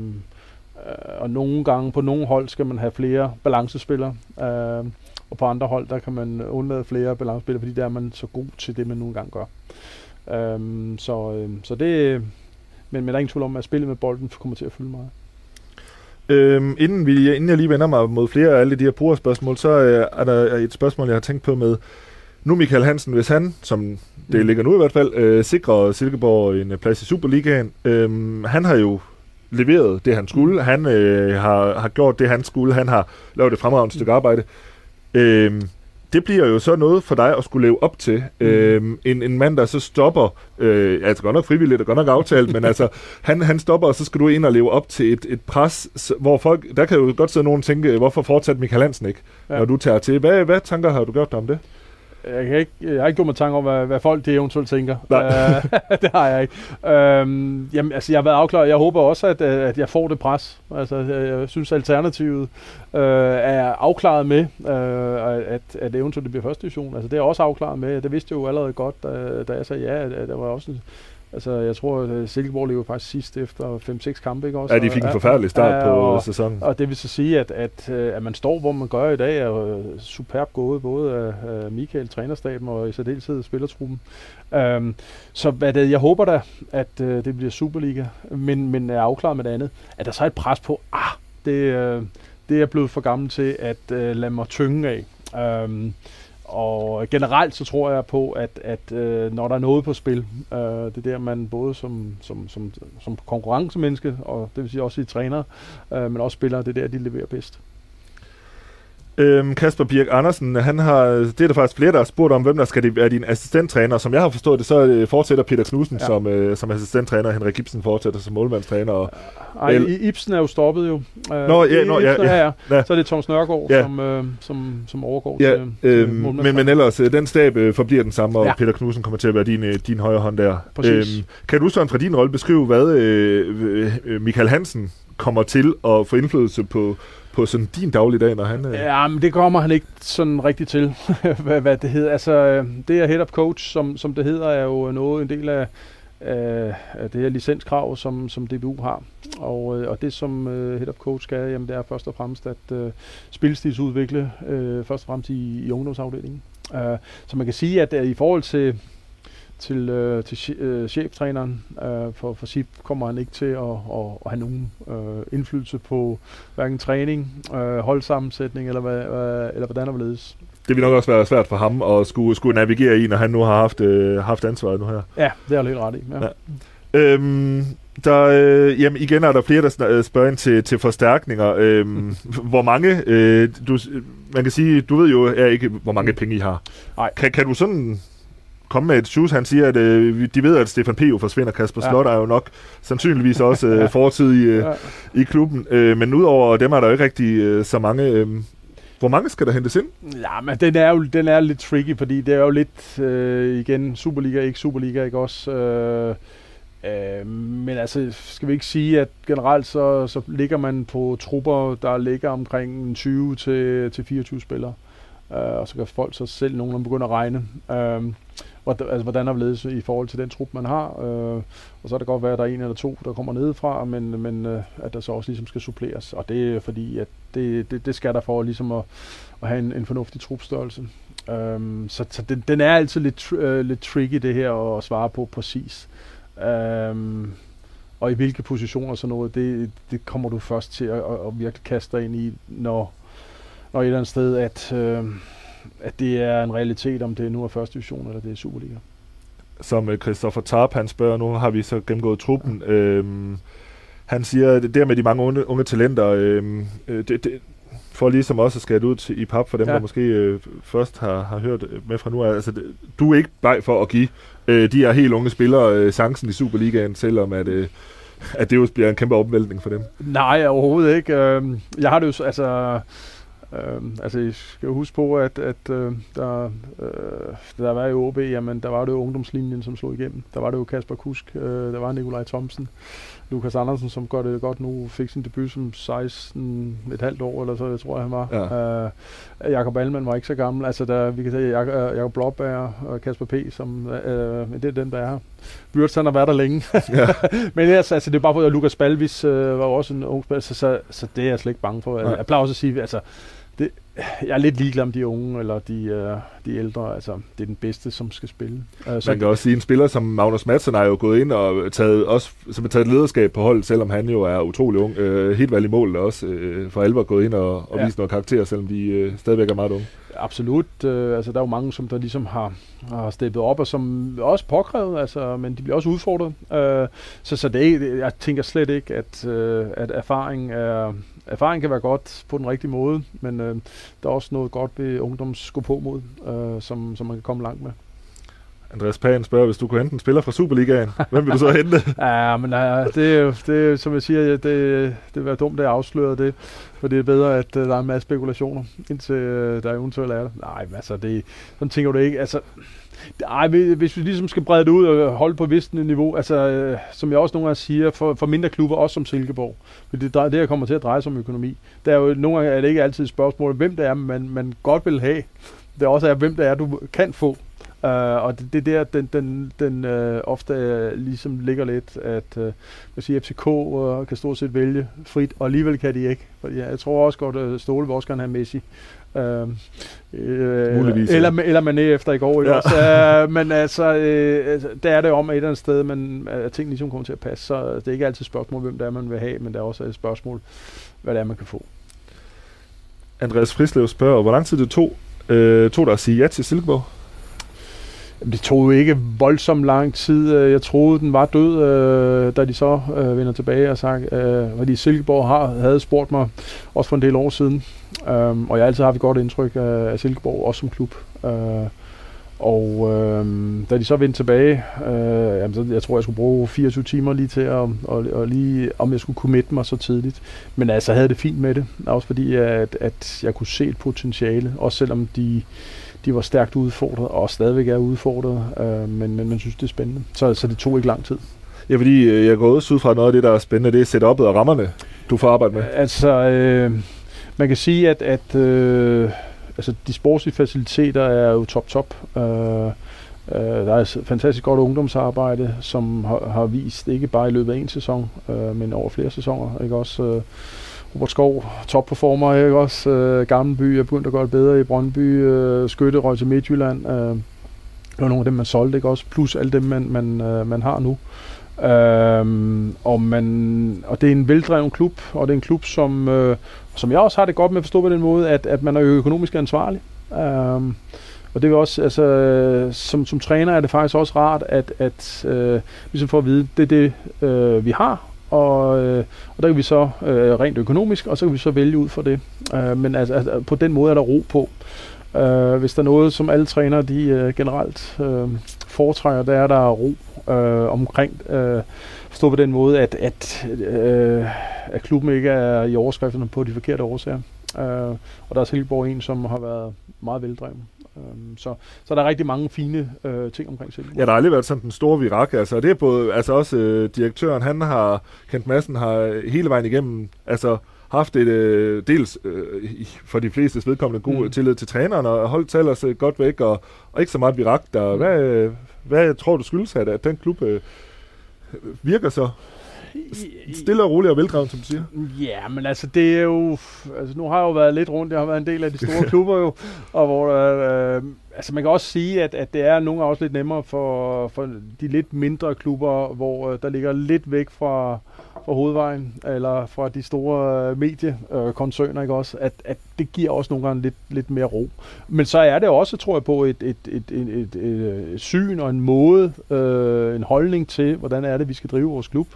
øh, og nogle gange, på nogle hold, skal man have flere balancespillere. Øh, og på andre hold, der kan man undlade flere balancespillere, fordi der er man så god til det, man nogle gange gør. Øh, så, øh, så det, men, men der er ingen tvivl om, at spillet med bolden kommer til at fylde meget. Øhm, inden, vi, inden jeg lige vender mig mod flere af alle de her brugerspørgsmål, så øh, er der et spørgsmål, jeg har tænkt på med, nu Michael Hansen, hvis han, som det Mm. ligger nu i hvert fald, øh, sikrer Silkeborg en øh, plads i Superligaen, øhm, han har jo leveret det, han skulle. Han øh, har, har gjort det, han skulle. Han har lavet et fremragende stykke arbejde. Øhm, det bliver jo så noget for dig at skulle leve op til. Mm. Øhm, en, en mand, der så stopper, øh, altså godt nok frivilligt og godt nok aftalt, men [laughs] altså, han, han stopper, og så skal du ind og leve op til et, et pres, hvor folk, der kan jo godt sidde nogen og tænke, hvorfor fortsat Michael Hansen ikke, ja. når du tager til. Hvad, hvad tanker har du gjort dig om det? Jeg, kan ikke, jeg har ikke gjort mig tanke om, hvad, hvad folk det eventuelt tænker. Nej. Uh, [laughs] det har jeg ikke. Uh, jamen, altså, jeg har været afklaret. Jeg håber også, at, at jeg får det pres. Altså, jeg, synes, alternativet uh, er afklaret med, uh, at, at eventuelt det bliver første division. Altså, det er også afklaret med. Det vidste jeg jo allerede godt, da, da jeg sagde ja. At, at der var også Altså, jeg tror, at Silkeborg lever faktisk sidst efter 5-6 kampe, ikke også? Ja, de fik en forfærdelig start ja, på og, sæsonen. Og det vil så sige, at, at, øh, at man står, hvor man gør i dag, er superb gået, både af, Michael, trænerstaben og i særdeleshed spillertruppen. Um, så hvad det, jeg håber da, at uh, det bliver Superliga, men, men er afklaret med det andet. At der så er et pres på, ah, det, uh, det er blevet for gammel til at uh, lade mig tynge af. Um, og generelt så tror jeg på, at, at øh, når der er noget på spil, øh, det er der, man både som, som, som, som konkurrencemenneske, og det vil sige også i træner, øh, men også spillere, det er der, de leverer bedst. Øhm, Kasper Birk Andersen, han har, det er der faktisk flere, der har spurgt om, hvem der skal være din assistenttræner. Som jeg har forstået det, så øh, fortsætter Peter Knudsen ja. som, øh, som assistenttræner, Henrik Gibson fortsætter som målmandstræner. Og, Ej, el- Ibsen er jo stoppet jo. Øh, nå, ja, nå, ja, ja, ja. Så er det Thomas Nørgaard, ja. som, øh, som, som overgår ja, til, øh, til men, men ellers, øh, den stab øh, forbliver den samme, og ja. Peter Knudsen kommer til at være din, øh, din højre hånd der. Præcis. Øhm, kan du så fra din rolle beskrive, hvad øh, øh, Michael Hansen kommer til at få indflydelse på på sådan din dagligdag, når han... Øh... Ja, men det kommer han ikke sådan rigtigt til, [laughs] hvad, hvad det hedder. Altså, øh, det er head of coach, som, som det hedder, er jo noget, en del af, af, af det her licenskrav, som, som DBU har. Og, øh, og det, som øh, uh, head of coach skal, jamen, det er først og fremmest at uh, spilstilsudvikle, uh, først og fremmest i, i ungdomsafdelingen. Uh, så man kan sige, at uh, i forhold til til, øh, til øh, cheftræneren. Øh, for, for SIP kommer han ikke til at, at, at have nogen øh, indflydelse på hverken træning, øh, holdsammensætning eller, hvad, øh, eller hvordan der ledes. Det vil nok også være svært for ham at skulle, skulle navigere i, når han nu har haft, øh, haft ansvaret nu her. Ja, det er lidt ret i. Ja. Ja. Øhm, der, øh, jamen igen er der flere, der øh, spørger ind til, til forstærkninger. Øhm, [laughs] hvor mange, øh, du, man kan sige, du ved jo er ikke, hvor mange penge I har. Nej. Kan, kan du sådan komme med et shoes. Han siger, at øh, de ved, at Stefan P. jo forsvinder. Kasper ja. Slot er jo nok sandsynligvis [laughs] også øh, fortid i, øh, ja. i klubben. Øh, men udover dem er der jo ikke rigtig øh, så mange... Øh, hvor mange skal der hentes ind? Ja, men den er jo den er lidt tricky, fordi det er jo lidt, øh, igen, Superliga, ikke Superliga, ikke også? Øh, øh, men altså, skal vi ikke sige, at generelt så, så ligger man på trupper, der ligger omkring 20 til, til 24 spillere. Øh, og så kan folk så selv nogen begynde at regne. Øh, altså, hvordan er ledes i forhold til den trup, man har. Øh, og så er det godt være, at der er en eller to, der kommer nedefra, men, men øh, at der så også ligesom skal suppleres. Og det er fordi, at det, det, det skal der for ligesom at, at have en, en fornuftig trupstørrelse. Øhm, så så den, den er altid lidt, øh, lidt tricky, det her at svare på præcis. Um, og i hvilke positioner og sådan noget, det, det kommer du først til at, at, at virkelig kaste dig ind i, når, når et eller andet sted, at, Øh, at det er en realitet, om det nu er første division eller det er Superliga. Som uh, Christoffer Tarp, han spørger, nu har vi så gennemgået truppen. Ja. Øhm, han siger, at det der med de mange unge, unge talenter, øhm, øh, det, det, for ligesom også at skære ud til, i pap for dem, ja. der måske øh, først har, har hørt med fra nu af. Altså, du er ikke bleg for at give øh, de her helt unge spillere øh, chancen i Superligaen, selvom at, øh, at det jo bliver en kæmpe opvæltning for dem. Nej, overhovedet ikke. Øhm, jeg har det jo, altså Øh, altså, I skal jo huske på, at, at øh, der, øh, der var jo OB, jamen, der var det jo ungdomslinjen, som slog igennem. Der var det jo Kasper Kusk, øh, der var Nikolaj Thomsen, Lukas Andersen, som gør det godt nu, fik sin debut som 16, et halvt år, eller så, jeg tror jeg, han var. Ja. Øh, Jakob Alman var ikke så gammel. Altså, der, vi kan sige, Jakob, øh, Jakob Blåbær og Kasper P., som, øh, det er den, der er her. Byrds, han har været der længe. Ja. [laughs] Men altså, altså, det er bare for, at Lukas Balvis øh, var også en ung spiller, så, så, så, det er jeg slet ikke bange for. Ja. Applaus at sige, altså, jeg er lidt ligeglad om de unge eller de, uh, de ældre. Altså, det er den bedste, som skal spille. Uh, så Man kan også sige, en spiller som Magnus Madsen har jo gået ind og taget, også, som har taget lederskab på holdet, selvom han jo er utrolig ung. Uh, helt valgt i mål også uh, for alvor gået ind og, og ja. vist noget karakter, selvom de uh, stadigvæk er meget unge. Absolut. Uh, altså, der er jo mange, som der ligesom har, har steppet op, og som også påkrævet, altså, men de bliver også udfordret. Uh, så så det jeg tænker slet ikke, at, uh, at erfaring er, erfaring kan være godt på den rigtige måde, men øh, der er også noget godt ved ungdoms gå på mod, øh, som, som man kan komme langt med. Andreas Pan spørger, hvis du kunne hente en spiller fra Superligaen, hvem vil du så [laughs] hente? ja, men ja, det er jo, det er, som jeg siger, det, det vil være dumt, at jeg det, for det er bedre, at uh, der er en masse spekulationer, indtil uh, der eventuelt er det. Nej, men altså, det, sådan tænker du ikke. Altså, ej, hvis vi ligesom skal brede det ud og holde på et vist niveau, altså, øh, som jeg også nogle gange siger, for, for mindre klubber, også som Silkeborg, for det, det her kommer til at dreje sig om økonomi. Der er jo nogle gange er det ikke altid et spørgsmål, hvem det er, man, man godt vil have. Det er også er, hvem det er, du kan få. Uh, og det, det der, den, den, den uh, ofte uh, ligesom ligger lidt, at uh, man siger, FCK uh, kan stort set vælge frit, og alligevel kan de ikke. For ja, jeg tror også godt, at Ståle vil også gerne have Messi. Uh, uh, Muligvis, eller, ja. eller Mané efter i går. Ja. Også. Uh, men altså, uh, der er det om et eller andet sted, men at ting ligesom kommer til at passe. Så det er ikke altid et spørgsmål, hvem det er, man vil have, men det er også et spørgsmål, hvad det er, man kan få. Andreas Frislev spørger, hvor lang tid det tog, uh, tog der at sige ja til Silkeborg? Det tog jo ikke voldsomt lang tid. Øh, jeg troede, den var død, øh, da de så øh, vender tilbage og sagt, øh, fordi Silkeborg har, havde spurgt mig, også for en del år siden. Øh, og jeg har altid haft et godt indtryk af, af Silkeborg, også som klub. Øh, og øh, da de så vendte tilbage, øh, jamen, så, jeg tror, jeg skulle bruge 24 timer lige til at, og, og lige, om jeg skulle committe mig så tidligt. Men altså, jeg havde det fint med det, også fordi, at, at jeg kunne se et potentiale, også selvom de de var stærkt udfordret, og stadigvæk er udfordret, øh, men, men man synes, det er spændende. Så, så det tog ikke lang tid. Ja, fordi øh, jeg går også ud fra noget af det, der er spændende, det er setup'et og rammerne, du får arbejde med. Altså, øh, man kan sige, at, at øh, altså, de sportslige faciliteter er jo top-top. Øh, øh, der er et fantastisk godt ungdomsarbejde, som har, har vist, ikke bare i løbet af en sæson, øh, men over flere sæsoner. Ikke også... Øh, Robert Skov, topperformer, ikke også? Øh, Gammelby er begyndt at gøre det bedre i Brøndby. Øh, Skytte røg til Midtjylland. Øh, det var nogle af dem, man solgte, ikke også? Plus alle dem, man, man, øh, man har nu. Øhm, og, man, og det er en veldreven klub, og det er en klub, som, øh, som jeg også har det godt med at forstå på den måde, at, at man er økonomisk ansvarlig. Øhm, og det er også, altså, som, som træner er det faktisk også rart, at, at øh, ligesom for at vide, det er det, øh, vi har, og, øh, og der kan vi så øh, rent økonomisk, og så kan vi så vælge ud for det. Øh, men altså, altså, på den måde er der ro på. Øh, hvis der er noget, som alle trænere de øh, generelt øh, foretrækker, der er der ro øh, omkring. Øh, stå på den måde, at, at, øh, at klubben ikke er i overskrifterne på de forkerte årsager. Øh, og der er Silkeborg en, som har været meget veldrevet. Øhm, så, så der er rigtig mange fine øh, ting omkring Silkeborg. Ja, der har aldrig været sådan den store virak. Altså, det er både, altså også øh, direktøren, han har, Kent Madsen har hele vejen igennem, altså haft et øh, dels øh, for de fleste vedkommende god mm. tillid til træneren, og holdt til ellers øh, godt væk, og, og ikke så meget virak. Der, mm. hvad, hvad tror du skyldes, at, at den klub øh, virker så Stille og roligt og veldrevet, som du siger. Ja, men altså det er jo... Altså nu har jeg jo været lidt rundt, jeg har været en del af de store [laughs] klubber jo, og hvor øh, altså man kan også sige, at, at det er nogle gange også lidt nemmere for, for de lidt mindre klubber, hvor øh, der ligger lidt væk fra, fra hovedvejen, eller fra de store øh, mediekoncerner, ikke også, at, at det giver også nogle gange lidt, lidt mere ro. Men så er det også, tror jeg på, et, et, et, et, et, et, et syn og en måde, øh, en holdning til, hvordan er det, vi skal drive vores klub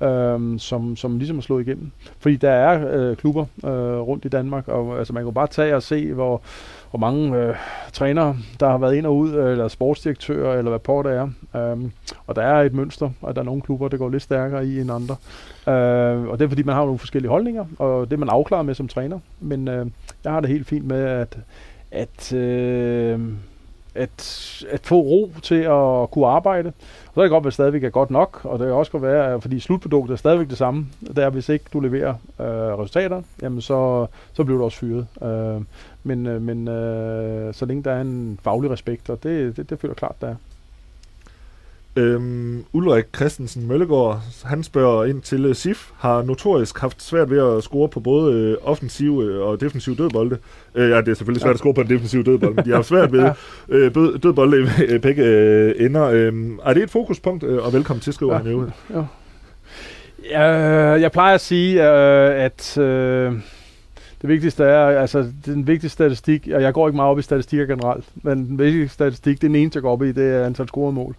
øh, som, som ligesom er slået igennem. Fordi der er øh, klubber øh, rundt i Danmark, og altså, man kan bare tage og se, hvor, hvor mange øh, trænere, der har været ind og ud, øh, eller sportsdirektører, eller hvad på det er. Øh, og der er et mønster, og der er nogle klubber, der går lidt stærkere i end andre. Øh, og det er fordi, man har nogle forskellige holdninger, og det man afklarer med som træner. Men øh, jeg har det helt fint med, at, at øh, at, at få ro til at kunne arbejde. Og så kan det godt være, at stadigvæk er godt nok, og det kan også godt være, fordi slutproduktet er stadigvæk det samme. Det er, hvis ikke du leverer øh, resultater, jamen så, så bliver du også fyret. Øh, men øh, men øh, så længe der er en faglig respekt, og det, det, det føler klart, der er. Øhm, Ulrik Christensen Møllegård, han spørger ind til uh, SIF, har notorisk haft svært ved at score på både uh, offensive uh, og defensive dødbolde. Uh, ja, det er selvfølgelig svært ja. at score på en defensiv dødbold, men de har svært [laughs] ved uh, dødbolde i begge uh, ender. Uh, er det et fokuspunkt? Uh, og velkommen til, skriver ja. han jo. Ja. Ja, jeg plejer at sige, uh, at... Uh, det vigtigste er, altså den vigtigste statistik, og jeg går ikke meget op i statistikker generelt, men den vigtigste statistik, det er den eneste, jeg går op i, det er antal scorede mål.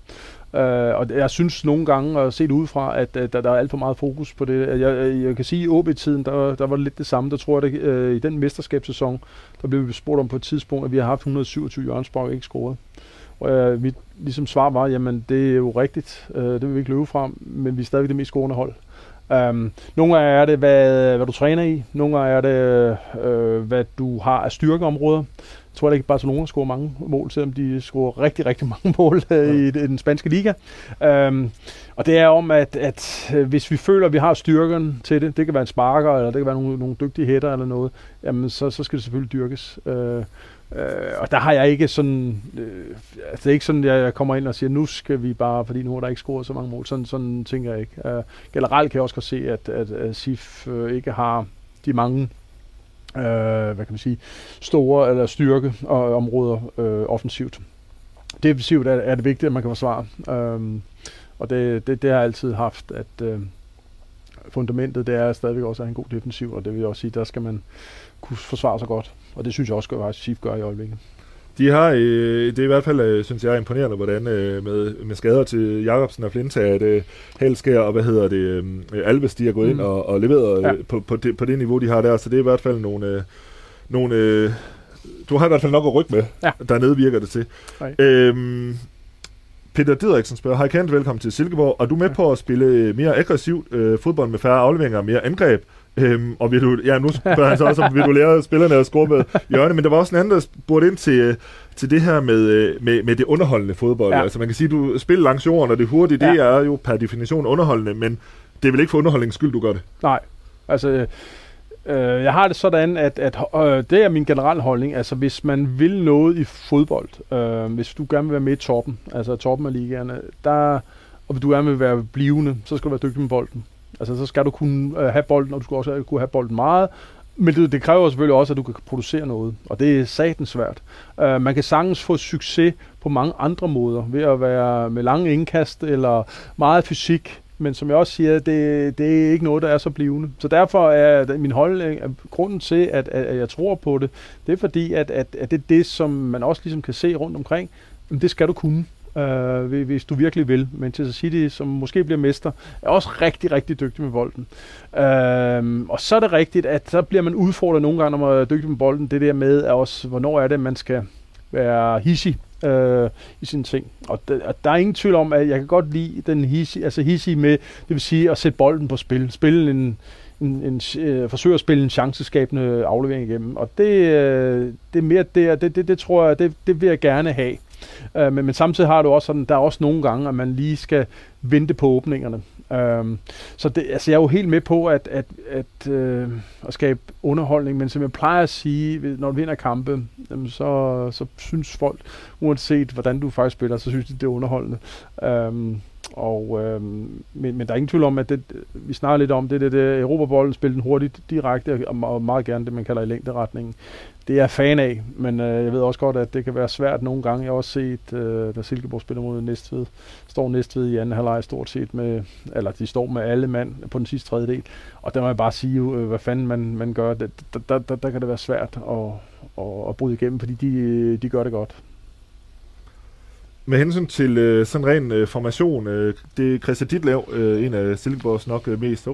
Uh, og jeg synes nogle gange og se det udefra, at, at der, der er alt for meget fokus på det. Jeg, jeg kan sige, at i OB-tiden, der, der var det lidt det samme. Der tror jeg, at uh, øh, i den mesterskabssæson, der blev vi spurgt om på et tidspunkt, at vi har haft 127 hjørnsbrug ikke scoret. Og uh, mit ligesom svar var, jamen det er jo rigtigt, uh, det vil vi ikke løbe fra, men vi er stadigvæk det mest scorende hold. Um, nogle af er det, hvad, hvad du træner i. Nogle af er det, uh, hvad du har af styrkeområder. Jeg tror, at ikke Barcelona scorer mange mål, selvom de scorer rigtig, rigtig mange [laughs] mål uh, i, i den spanske liga. Um, og det er om, at, at hvis vi føler, at vi har styrken til det, det kan være en sparker, eller det kan være nogle, nogle dygtige hætter eller noget, jamen så, så skal det selvfølgelig dyrkes. Uh, Øh, og der har jeg ikke sådan, øh, altså det er ikke sådan, at jeg kommer ind og siger, nu skal vi bare, fordi nu har der ikke scoret så mange mål. Sådan, sådan tænker jeg ikke. Øh, generelt kan jeg også godt se, at, at, at SIF øh, ikke har de mange øh, hvad kan man sige, store eller styrke og øh, områder øh, offensivt. Defensivt er, er det vigtigt, at man kan forsvare. Øh, og det, det, det har jeg altid haft, at øh, fundamentet det er stadigvæk også at have en god defensiv, og det vil jeg også sige, der skal man kunne forsvare sig godt. Og det synes jeg også, at Chief gør i øjeblikket. De har, øh, det er i hvert fald, øh, synes jeg, imponerende, hvordan øh, med, med skader til Jacobsen og Flint, at øh, Helskær og hvad hedder det, øh, Alves, de har gået mm. ind og, og leveret ja. på, på, det, på det niveau, de har der. Så det er i hvert fald nogle, øh, nogle øh, du har i hvert fald nok at rykke med. Ja. Dernede virker det til. Øhm, Peter Didriksen spørger, hej Kent, velkommen til Silkeborg. Er du med ja. på at spille mere aggressivt øh, fodbold med færre afleveringer og mere angreb? Øhm, og vil du, ja, nu spørger han så også, om vil du lære spillerne at score med hjørne, men der var også en anden, der spurgte ind til, til det her med, øh, med, med det underholdende fodbold. Ja. Altså man kan sige, du spiller langs jorden, og det hurtigt, ja. det er jo per definition underholdende, men det er vel ikke for underholdningens skyld, du gør det? Nej, altså øh, jeg har det sådan, at, at øh, det er min generelle holdning. Altså hvis man vil noget i fodbold, øh, hvis du gerne vil være med i toppen, altså toppen af ligaerne, der, og hvis du gerne vil være blivende, så skal du være dygtig med bolden. Altså, så skal du kunne øh, have bolden, og du skal også øh, kunne have bolden meget. Men det, det kræver selvfølgelig også, at du kan producere noget, og det er satens svært. Uh, man kan sagtens få succes på mange andre måder, ved at være med lange indkast eller meget fysik, men som jeg også siger, det, det er ikke noget, der er så blivende. Så derfor er min holdning, grunden til, at, at, at jeg tror på det, det er fordi, at, at, at det er det, som man også ligesom kan se rundt omkring, det skal du kunne øh, hvis du virkelig vil. Manchester City, som måske bliver mester, er også rigtig, rigtig dygtig med bolden. Øh, og så er det rigtigt, at så bliver man udfordret nogle gange, når man er dygtig med bolden. Det der med, er også, hvornår er det, man skal være hissig øh, i sine ting. Og, der, og der er ingen tvivl om, at jeg kan godt lide den hissig, altså hissig med, det vil sige at sætte bolden på spil. Spille en, en, en, øh, forsøge at spille en chanceskabende aflevering igennem. Og det, øh, det er mere det, det, det, det tror jeg, det, det vil jeg gerne have. Øh, men, men samtidig har du også sådan, der er også nogle gange, at man lige skal vente på åbningerne. Øh, så det, altså jeg er jo helt med på at, at, at, øh, at skabe underholdning, men som jeg plejer at sige, når du vinder kampe, jamen så, så synes folk, uanset hvordan du faktisk spiller, så synes de, det er underholdende. Øh, og, øh, men, men der er ingen tvivl om, at det, vi snakker lidt om det, det, det Europabolden spiller den hurtigt, direkte, og meget gerne det, man kalder i længderetningen det er jeg fan af, men øh, jeg ved også godt, at det kan være svært nogle gange. Jeg har også set, øh, da Silkeborg spiller mod Næstved, står Næstved i anden halvleg stort set med, eller de står med alle mand på den sidste tredjedel, og der må jeg bare sige, øh, hvad fanden man, man gør. Det, der, der, der, der kan det være svært at, at, at bryde igennem, fordi de, de gør det godt. Med hensyn til øh, sådan ren øh, formation, øh, det er Christian Ditlev, øh, en af Silkeborgs nok øh, mest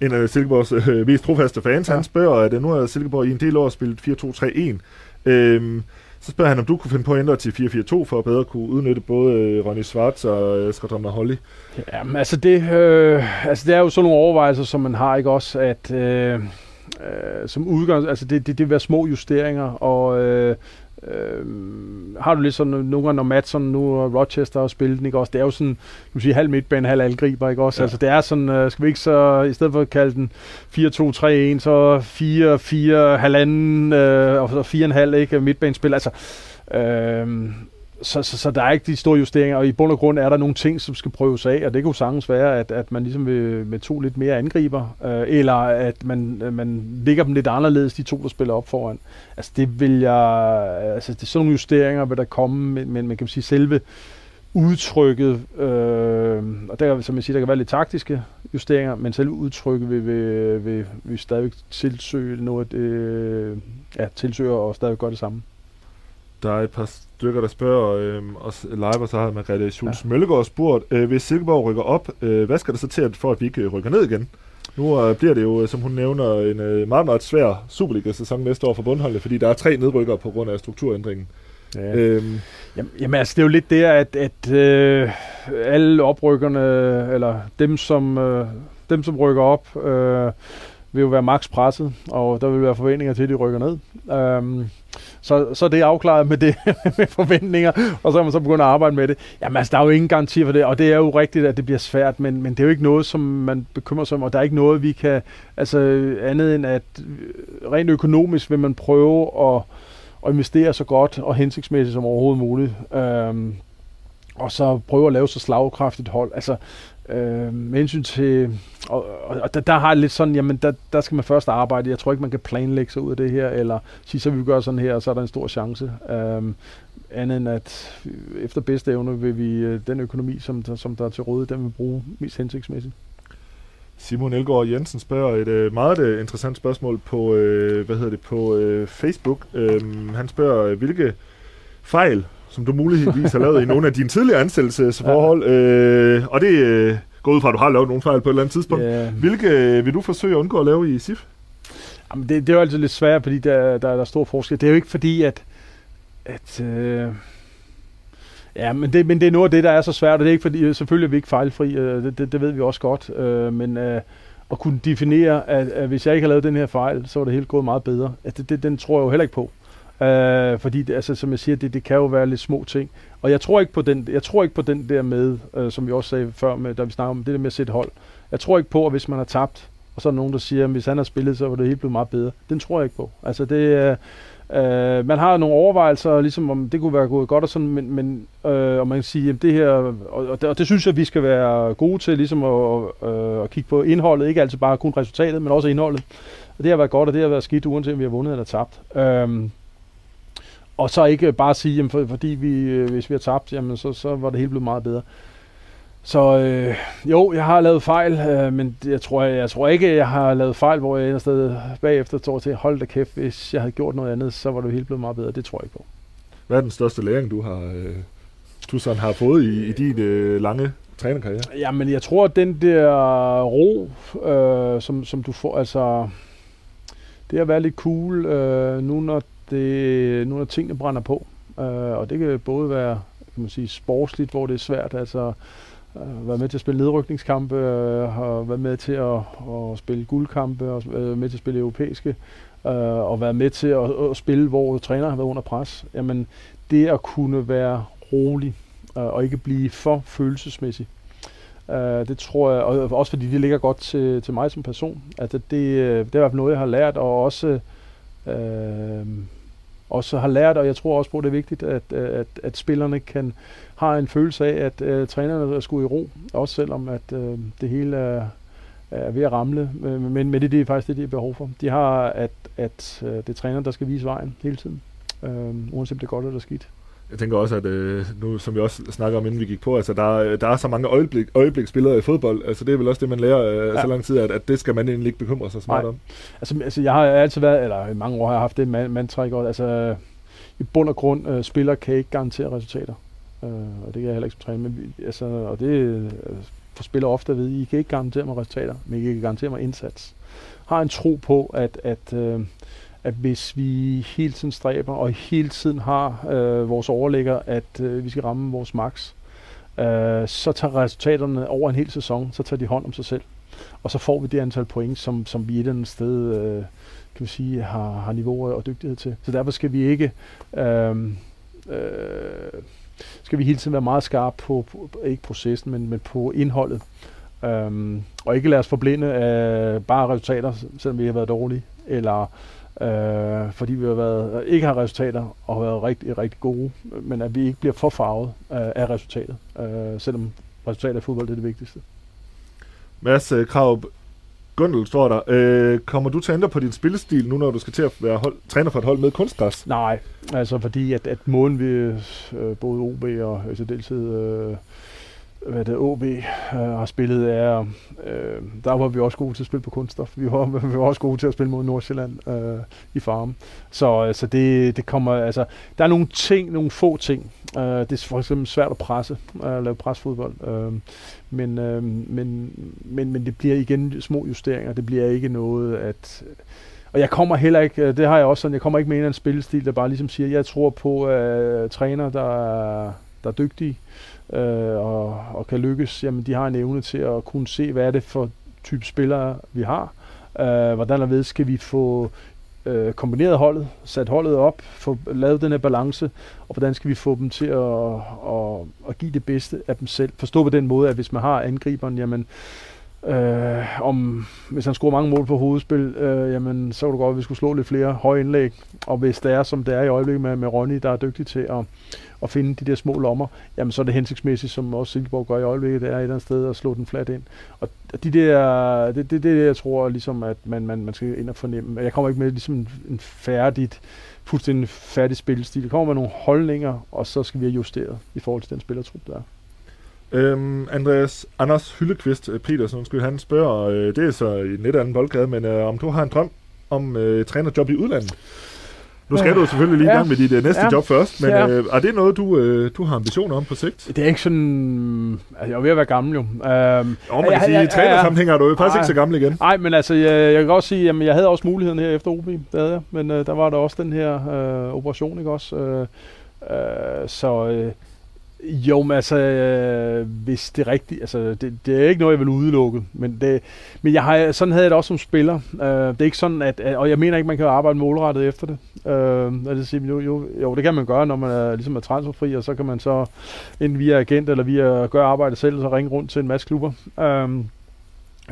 en af Silkeborgs øh, mest trofaste fans, ja. han spørger, at øh, nu har Silkeborg i en del år spillet 4-2-3-1. Øhm, så spørger han, om du kunne finde på at ændre til 4-4-2, for at bedre kunne udnytte både øh, Ronny Schwartz og øh, Skadron Holly. Ja, altså det, øh, altså det er jo sådan nogle overvejelser, som man har, ikke også, at øh, øh, som udgang, altså det, det, det vil være små justeringer, og øh, Øh, har du lidt sådan nogle gange, når Madsen nu og Rochester har spillet den, ikke også? Det er jo sådan, du sige, halv midtbane, halv angriber, ikke også? Ja. Altså det er sådan, øh, skal vi ikke så, i stedet for at kalde den 4-2-3-1, så 4-4 halvanden, øh, og så 4,5, ikke? Midtbanespil, altså, øh, så, så, så der er ikke de store justeringer, og i bund og grund er der nogle ting, som skal prøves af, og det kunne sagtens være, at, at man ligesom vil, med to lidt mere angriber, øh, eller at man, øh, man ligger dem lidt anderledes, de to, der spiller op foran. Altså det vil jeg, altså det er sådan nogle justeringer, vil der komme, men, men man kan sige selve udtrykket, øh, og der, som jeg siger, der kan være lidt taktiske justeringer, men selve udtrykket vil, vil, vil, vil stadig tilsøge noget, øh, ja, tilsøger og stadig gør det samme. Der er et par stykker, der spørger øh, os live, og så har Margrethe Schultz ja. Møllegaard spurgt, øh, hvis Silkeborg rykker op, øh, hvad skal der så til, for at vi ikke rykker ned igen? Nu øh, bliver det jo, som hun nævner, en øh, meget, meget svær Superliga-sæson næste år for bundholdet, fordi der er tre nedrykkere på grund af strukturændringen. Ja. Øhm. Jamen, jamen altså, det er jo lidt det, at, at øh, alle oprykkerne, eller dem som, øh, dem, som rykker op, øh, vil jo være maks presset, og der vil være forventninger til, at de rykker ned. Øhm, så, så det er afklaret med det [laughs] med forventninger, og så er man så begyndt at arbejde med det. Jamen altså, der er jo ingen garanti for det, og det er jo rigtigt, at det bliver svært, men, men det er jo ikke noget, som man bekymrer sig om, og der er ikke noget, vi kan, altså andet end at øh, rent økonomisk vil man prøve at, at investere så godt og hensigtsmæssigt som overhovedet muligt. Øhm, og så prøve at lave så slagkraftigt hold. Altså, Øh, med hensyn til, og, og, og der, der har jeg lidt sådan, jamen der, der skal man først arbejde. Jeg tror ikke, man kan planlægge sig ud af det her, eller sige, så vil vi gøre sådan her, og så er der en stor chance. Øh, andet end at efter bedste evne vil vi øh, den økonomi, som der, som der er til rådighed, den vil bruge mest hensigtsmæssigt. Simon Elgaard Jensen spørger et øh, meget øh, interessant spørgsmål på, øh, hvad hedder det, på øh, Facebook. Øh, han spørger, øh, hvilke fejl som du muligvis har lavet i nogle af dine tidligere ansættelsesforhold. Ja. Øh, og det øh, går ud fra, at du har lavet nogle fejl på et eller andet tidspunkt. Ja. Hvilke øh, vil du forsøge at undgå at lave i SIF? Jamen det, det er jo altid lidt svært, fordi der, der, der er stor forskel. Det er jo ikke fordi, at... at øh Ja, men det, men det er noget af det, der er så svært, og det er ikke fordi, selvfølgelig er vi ikke fejlfri, øh, det, det, det ved vi også godt, øh, men øh, at kunne definere, at, at hvis jeg ikke har lavet den her fejl, så var det helt gået meget bedre. At det, det, den tror jeg jo heller ikke på. Øh, fordi, det, altså, som jeg siger, det, det kan jo være lidt små ting. Og jeg tror ikke på den, jeg tror ikke på den der med, øh, som vi også sagde før, med, da vi snakkede om det der med at sætte hold. Jeg tror ikke på, at hvis man har tabt, og så er der nogen, der siger, at hvis han har spillet, så var det helt blevet meget bedre. Den tror jeg ikke på. Altså det øh, Øh, man har nogle overvejelser, ligesom om det kunne være gået godt og sådan, men, men øh, og man kan sige, at det her, og, og, det, og det synes jeg, vi skal være gode til, ligesom at, øh, at kigge på indholdet, ikke altid bare kun resultatet, men også indholdet. Og det har været godt, og det har været skidt, uanset om vi har vundet eller tabt. Øh, og så ikke bare sige, jamen, for, fordi vi, øh, hvis vi har tabt, jamen, så, så var det helt blevet meget bedre. Så øh, jo, jeg har lavet fejl, øh, men jeg tror, jeg, jeg tror ikke, jeg har lavet fejl, hvor jeg sted bagefter står til, hold da kæft, hvis jeg havde gjort noget andet, så var det helt blevet meget bedre. Det tror jeg ikke på. Hvad er den største læring, du har, øh, du sådan har fået i, i din øh, lange trænerkarriere? Jamen, jeg tror, at den der ro, øh, som, som du får, altså, det at være lidt cool, øh, nu når det, nogle af tingene brænder på. Øh, og det kan både være kan man sige, sportsligt, hvor det er svært, altså øh, være med til at spille nedrykningskampe, øh, og være med til at, at spille guldkampe, og være øh, med til at spille europæiske, øh, og være med til at, at spille, hvor træner har været under pres. Jamen, det at kunne være rolig, øh, og ikke blive for følelsesmæssig, Uh, det tror jeg, og også fordi det ligger godt til, til mig som person. Altså det, øh, det er i hvert fald noget, jeg har lært, og også øh, også har lært, og jeg tror også på, at det er vigtigt, at, øh, at, at spillerne kan har en følelse af, at uh, trænerne er skulle i ro, også selvom at uh, det hele er, er ved at ramle, men, men det, det er faktisk det, de har behov for. De har, at, at uh, det er træneren, der skal vise vejen hele tiden, uh, uanset om det er godt eller skidt. Jeg tænker også, at øh, nu, som vi også snakker om, inden vi gik på, altså der, der er så mange øjeblik, øjebliksspillere i fodbold. Altså det er vel også det, man lærer øh, ja. så lang tid, at, at det skal man egentlig ikke bekymre sig så meget Nej. om. Altså, altså jeg har altid været, eller i mange år har jeg haft det man, mantra, godt. Altså i bund og grund, øh, spiller kan ikke garantere resultater. Øh, og det kan jeg heller ikke som træner. Men, altså, og det øh, for spiller ofte at vide, I kan ikke garantere mig resultater, men I kan garantere mig indsats. Har en tro på, at, at øh, at hvis vi hele tiden stræber og hele tiden har øh, vores overlægger, at øh, vi skal ramme vores max, øh, så tager resultaterne over en hel sæson, så tager de hånd om sig selv. Og så får vi det antal point, som, som vi et eller andet sted øh, kan vi sige, har, har niveau og dygtighed til. Så derfor skal vi ikke øh, øh, skal vi hele tiden være meget skarpe på, på ikke processen, men, men på indholdet. Um, og ikke lade os forblinde af bare resultater, selvom vi har været dårlige, eller øh, fordi vi har været, ikke har resultater og har været rigtig, rigtig gode, men at vi ikke bliver for farvet øh, af resultatet, øh, selvom resultatet af fodbold det er det vigtigste. Mads øh, Krav Gundel står der. Øh, kommer du til at ændre på din spillestil nu, når du skal til at være hold, træner for et hold med kunstgræs? Nej, altså fordi at, at måden vi, øh, både OB og i deltid, øh, hvad det OB øh, har spillet, er, øh, der var vi også gode til at spille på kunststof. Vi var, [laughs] vi var også gode til at spille mod Nordsjælland øh, i farm. Så, øh, så det, det kommer, altså, der er nogle ting, nogle få ting. Øh, det er for eksempel svært at presse, øh, at lave presfodbold. Øh, men, øh, men, men, men det bliver igen små justeringer. Det bliver ikke noget, at og jeg kommer heller ikke, øh, det har jeg også sådan, jeg kommer ikke med en anden spillestil, der bare ligesom siger, jeg tror på øh, træner, der der er dygtige øh, og, og kan lykkes, jamen de har en evne til at kunne se, hvad er det for type spillere, vi har. Øh, hvordan og ved skal vi få øh, kombineret holdet, sat holdet op, få lavet den her balance, og hvordan skal vi få dem til at, at, at give det bedste af dem selv. Forstå på den måde, at hvis man har angriberen, jamen Øh, om, hvis han scorer mange mål på hovedspil, øh, jamen, så kunne det godt, at vi skulle slå lidt flere høje indlæg. Og hvis det er, som det er i øjeblikket med, med Ronny, der er dygtig til at, at finde de der små lommer, jamen så er det hensigtsmæssigt, som også Silkeborg gør i øjeblikket, det er et eller andet sted at slå den flat ind. Og de der, det, det, det jeg tror, ligesom, at man, man, man skal ind og fornemme. Jeg kommer ikke med ligesom en færdigt, fuldstændig færdig spillestil. Det kommer med nogle holdninger, og så skal vi have justeret i forhold til den spillertrup, der er. Øhm, Andreas Anders Hyllekvist øh, Petersen, undskyld, han spørger, øh, det er så i en lidt anden boldgade, men øh, om du har en drøm om øh, trænerjob i udlandet? Nu skal du selvfølgelig lige i ja. gang med dit uh, næste ja. job først, men ja. øh, er det noget, du, øh, du har ambitioner om på sigt? Det er ikke sådan... Altså, jeg er ved at være gammel jo. Øhm, jo, man kan sige, i trænersammenhæng er du jo faktisk ikke så gammel igen. Nej, men altså, jeg, jeg kan også sige, at jeg havde også muligheden her efter OB, det havde jeg. Men øh, der var der også den her øh, operation, ikke også? Øh, øh, så... Øh, jo, men altså, øh, hvis det er rigtigt, altså, det, det er ikke noget, jeg vil udelukke, men, det, men jeg har, sådan havde jeg det også som spiller. Øh, det er ikke sådan, at, og jeg mener ikke, man kan arbejde målrettet efter det. Øh, det siger, jo, jo, jo, det kan man gøre, når man er, ligesom er transferfri, og så kan man så enten via agent eller via gøre arbejde selv, så ringe rundt til en masse klubber. Øh,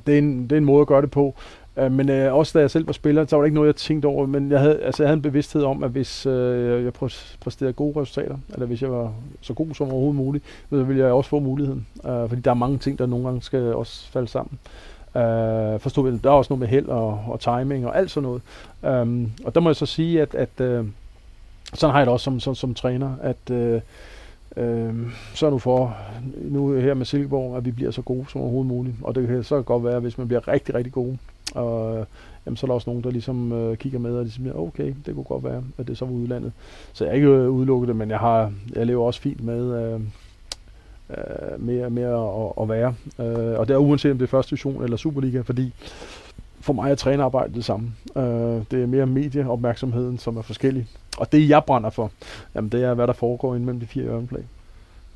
det, er en, det er en måde at gøre det på. Øh, men øh, også da jeg selv var spiller, så var det ikke noget, jeg tænkte over. Men jeg havde, altså, jeg havde en bevidsthed om, at hvis øh, jeg præsterede gode resultater, eller hvis jeg var så god som overhovedet muligt, så ville jeg også få muligheden. Øh, fordi der er mange ting, der nogle gange skal også falde sammen. Øh, forstod vel, der er også noget med held og, og timing og alt sådan noget. Um, og der må jeg så sige, at, at øh, sådan har jeg det også som, som, som træner, at øh, Øh, så nu for nu her med Silkeborg, at vi bliver så gode som overhovedet muligt. Og det kan så godt være, hvis man bliver rigtig, rigtig gode, og øh, jamen, så er der også nogen, der ligesom øh, kigger med, og de siger, okay, det kunne godt være, at det så var udlandet. Så jeg er ikke øh, udelukket det, men jeg, har, jeg lever også fint med, øh, øh, mere, mere at, at være. Øh, og det er uanset om det er første division eller Superliga, fordi for mig er trænerarbejdet det samme. Øh, det er mere medieopmærksomheden, som er forskellig. Og det, jeg brænder for, jamen, det er, hvad der foregår inden mellem de fire ørneplag.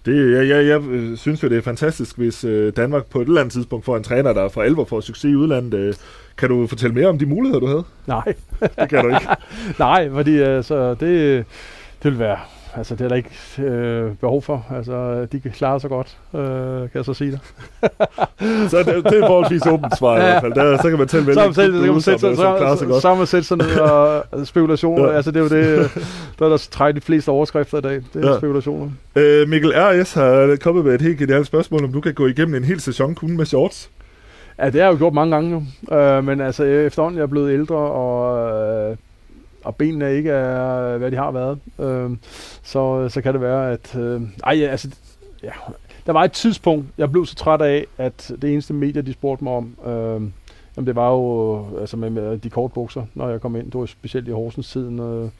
Det, jeg, jeg, jeg øh, synes jo, det er fantastisk, hvis øh, Danmark på et eller andet tidspunkt får en træner, der for alvor får succes i udlandet. Øh, kan du fortælle mere om de muligheder, du havde? Nej. det kan du ikke. [laughs] Nej, fordi altså, det, det vil være altså det er der ikke øh, behov for. Altså, de kan klare sig godt, øh, kan jeg så sige det. [laughs] så det, det er forholdsvis åbent svar i hvert fald. Der, så kan man tælle vælge så, selv, så, kan man sætte, så, så, så, så, så man sætte sig ned og spekulationer. ja. Altså det er jo det, der er der trækker de fleste overskrifter i dag. Det er ja. spekulationer. Øh, Mikkel R.S. har kommet med et helt genialt spørgsmål, om du kan gå igennem en hel sæson kun med shorts. Ja, det har jeg jo gjort mange gange jo. Øh, men altså efterhånden jeg er blevet ældre, og øh, og benene ikke er, hvad de har været, øhm, øh, så, så kan det være, at... Øh, ej, altså, ja, der var et tidspunkt, jeg blev så træt af, at det eneste medie, de spurgte mig om, øh, jamen det var jo øh, altså med, med de korte bukser, når jeg kom ind. Det var specielt i Horsens tiden. Øh,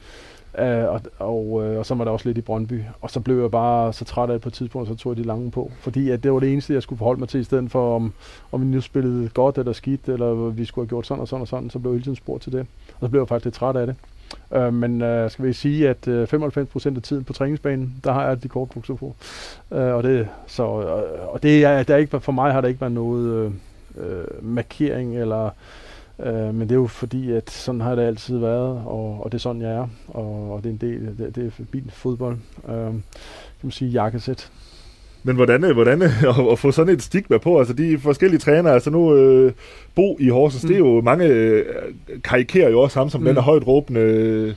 øh, og, og, og så var der også lidt i Brøndby. Og så blev jeg bare så træt af det på et tidspunkt, så tog jeg de lange på. Fordi at det var det eneste, jeg skulle forholde mig til, i stedet for om, om vi nu spillede godt eller skidt, eller vi skulle have gjort sådan og sådan og sådan, så blev jeg hele tiden spurgt til det. Og så blev jeg faktisk lidt træt af det. Øh, men øh, skal vi sige, at øh, 95% af tiden på træningsbanen, der har jeg de korte bukser på. Øh, og det, så, uh, og det er, der er ikke, for mig har det ikke været noget øh, øh, markering eller Øh, men det er jo fordi, at sådan har det altid været, og, og det er sådan, jeg er. Og, og det er en del, det, det er min fodbold. Øh, kan man sige, jakkesæt. Men hvordan, øh, hvordan øh, [laughs] at, at få sådan et stigma på? Altså de forskellige trænere, altså nu øh, Bo i Horsens, mm. det er jo mange øh, karikerer jo også ham som mm. den er højt råbende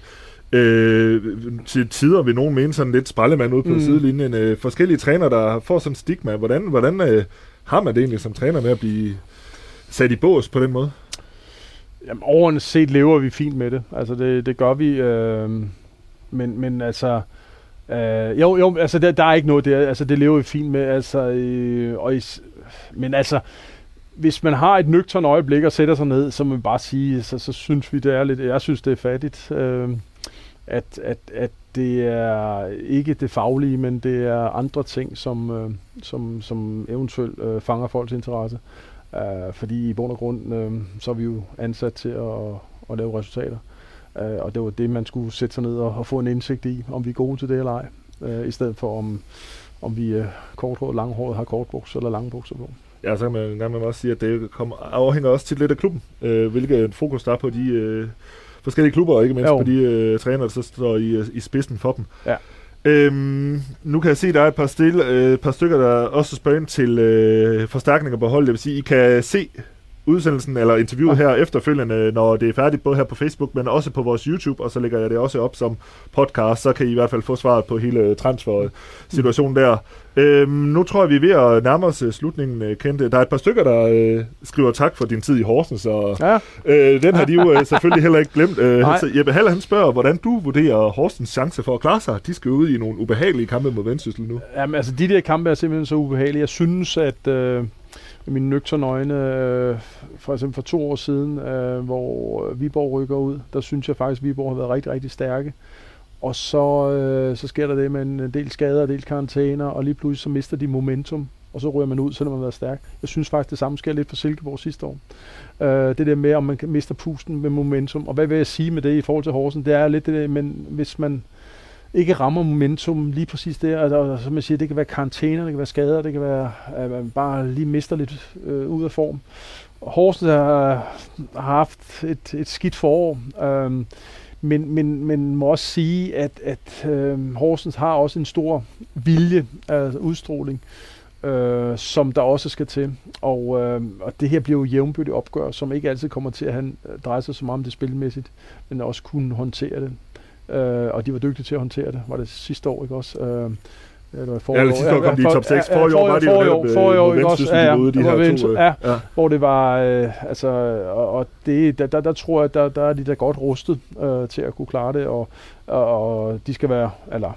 øh, til tider vil nogen mene sådan lidt sprællemand ude på mm. sidelinjen. Øh, forskellige trænere, der får sådan et stigma. Hvordan, hvordan øh, har man det egentlig som træner med at blive sat i bås på den måde? Jamen, overordnet set lever vi fint med det. Altså, det, det gør vi. Øh, men, men altså, Uh, jo, jo, altså der, der er ikke noget der, altså det lever vi fint med, altså, øh, og i, men altså, hvis man har et nøgtern øjeblik og sætter sig ned, så må man bare sige, så, så synes vi, det er lidt, jeg synes, det er fattigt, øh, at, at, at det er ikke det faglige, men det er andre ting, som, øh, som, som eventuelt øh, fanger folks interesse. Øh, fordi i bund og grund, øh, så er vi jo ansat til at, at lave resultater. Øh, og det var det, man skulle sætte sig ned og, og få en indsigt i, om vi er gode til det eller ej. Øh, I stedet for, om, om vi er korthåret, langhåret, har kortbukser eller lange bukser på. Ja, så kan man, man også sige, at det kommer, afhænger også til lidt af klubben, øh, hvilket fokus der er på de øh, forskellige klubber, og ikke mindst jo. på de øh, trænere, der så står i, øh, i spidsen for dem. Ja. Øhm, nu kan jeg se, at der er et par, stille, øh, par stykker, der også spørger ind til øh, forstærkninger på holdet. Det vil sige, I kan se udsendelsen eller interviewet her efterfølgende, når det er færdigt, både her på Facebook, men også på vores YouTube, og så lægger jeg det også op som podcast, så kan I i hvert fald få svaret på hele transfer-situationen der. Øhm, nu tror jeg, vi er ved at nærme os øh, slutningen, øh, Kente. Der er et par stykker, der øh, skriver tak for din tid i Horsens, og ja. øh, den har de jo øh, selvfølgelig heller ikke glemt. Øh, så Jeppe Halle, han spørger, hvordan du vurderer Horsens chance for at klare sig. De skal ud i nogle ubehagelige kampe mod Vendsyssel nu. Jamen altså, de der kampe er simpelthen så ubehagelige. Jeg synes, at... Øh mine nøgterne øjne, øh, for eksempel for to år siden, øh, hvor Viborg rykker ud, der synes jeg faktisk, at Viborg har været rigtig, rigtig stærke. Og så, øh, så sker der det med en del skader og del karantæner, og lige pludselig så mister de momentum, og så ryger man ud, selvom man har været stærk. Jeg synes faktisk, det samme sker lidt for Silkeborg sidste år. Øh, det der med, om man mister pusten med momentum. Og hvad vil jeg sige med det i forhold til Horsen? Det er lidt det der, men hvis man ikke rammer momentum lige præcis der. Og, og som jeg siger, det kan være karantæner, det kan være skader, det kan være, at man bare lige mister lidt øh, ud af form. Horsens har, har haft et, et skidt forår, øh, men, men, men må også sige, at, at øh, Horsens har også en stor vilje, altså udstråling, øh, som der også skal til. Og, øh, og det her bliver jo jævnbyrdigt opgør, som ikke altid kommer til at han, dreje sig så meget om det spilmæssigt, men også kunne håndtere det øh, og de var dygtige til at håndtere det. Var det sidste år, ikke også? Øh, det var forrige ja, eller sidste år kom de i top 6. For, år var de jo netop, for, år, ikke også? Ja, ja, de her to, ja, ja, hvor det var, øh, altså, og, og det, der, der, der tror jeg, der, der er de der godt rustet øh, til at kunne klare det, og, og, og de skal være, eller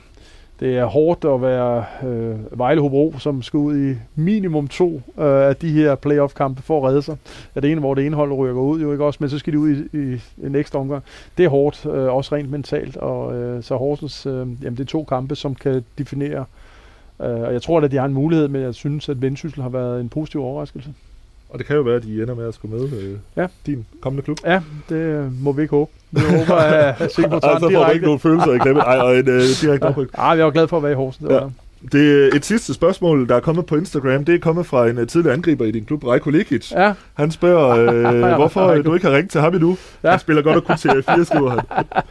det er hårdt at være øh, Vejle Hobro, som skal ud i minimum to øh, af de her playoff-kampe for at redde sig. Ja, det ene, hvor det ene hold rykker ud, jo ikke også, men så skal de ud i, i en ekstra omgang. Det er hårdt, øh, også rent mentalt, og øh, så Horsens, øh, jamen det er to kampe, som kan definere, øh, og jeg tror, at de har en mulighed, men jeg synes, at Vendsyssel har været en positiv overraskelse. Og det kan jo være, at de ender med at skulle med øh, ja. din kommende klub. Ja, det må vi ikke håbe. Vi håber at se på Altså får [laughs] du ikke nogen følelser i klemme. Ej, og en uh, direkte opryk. Ej, jeg var glad for at være i Horsens. Det ja. Det er et sidste spørgsmål, der er kommet på Instagram. Det er kommet fra en uh, tidligere angriber i din klub, Rejko Likic. Ja. Han spørger, uh, [laughs] hvorfor du ikke har ringet til ham endnu. Ja. Han spiller godt og kun til 4 skriver han.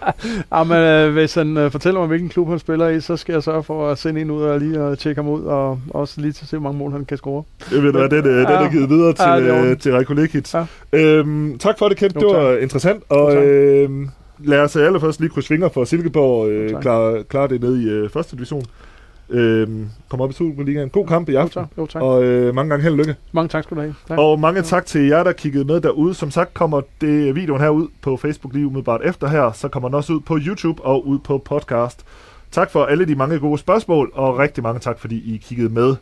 [laughs] Jamen, uh, hvis han uh, fortæller mig, hvilken klub han spiller i, så skal jeg sørge for at sende en ud og lige uh, tjekke ham ud, og også lige til at se, hvor mange mål han kan score. Det ved du hvad, den, uh, ja. den er givet videre til, ja, uh, til Rejko Likic. Ja. Øhm, tak for det, Kent. Det var interessant. Og, øh, lad os allerførst lige krydse fingre for Silkeborg øh, klare klar det ned i øh, første division. Øh, kommer op i Superligaen. God kamp i aften. Jo, tak. Jo, tak. Og øh, mange gange held og lykke. Mange tak skal du have. Tak. Og mange tak til jer, der kiggede med derude. Som sagt kommer det videoen her ud på Facebook lige umiddelbart efter her. Så kommer den også ud på YouTube og ud på podcast. Tak for alle de mange gode spørgsmål, og rigtig mange tak, fordi I kiggede med.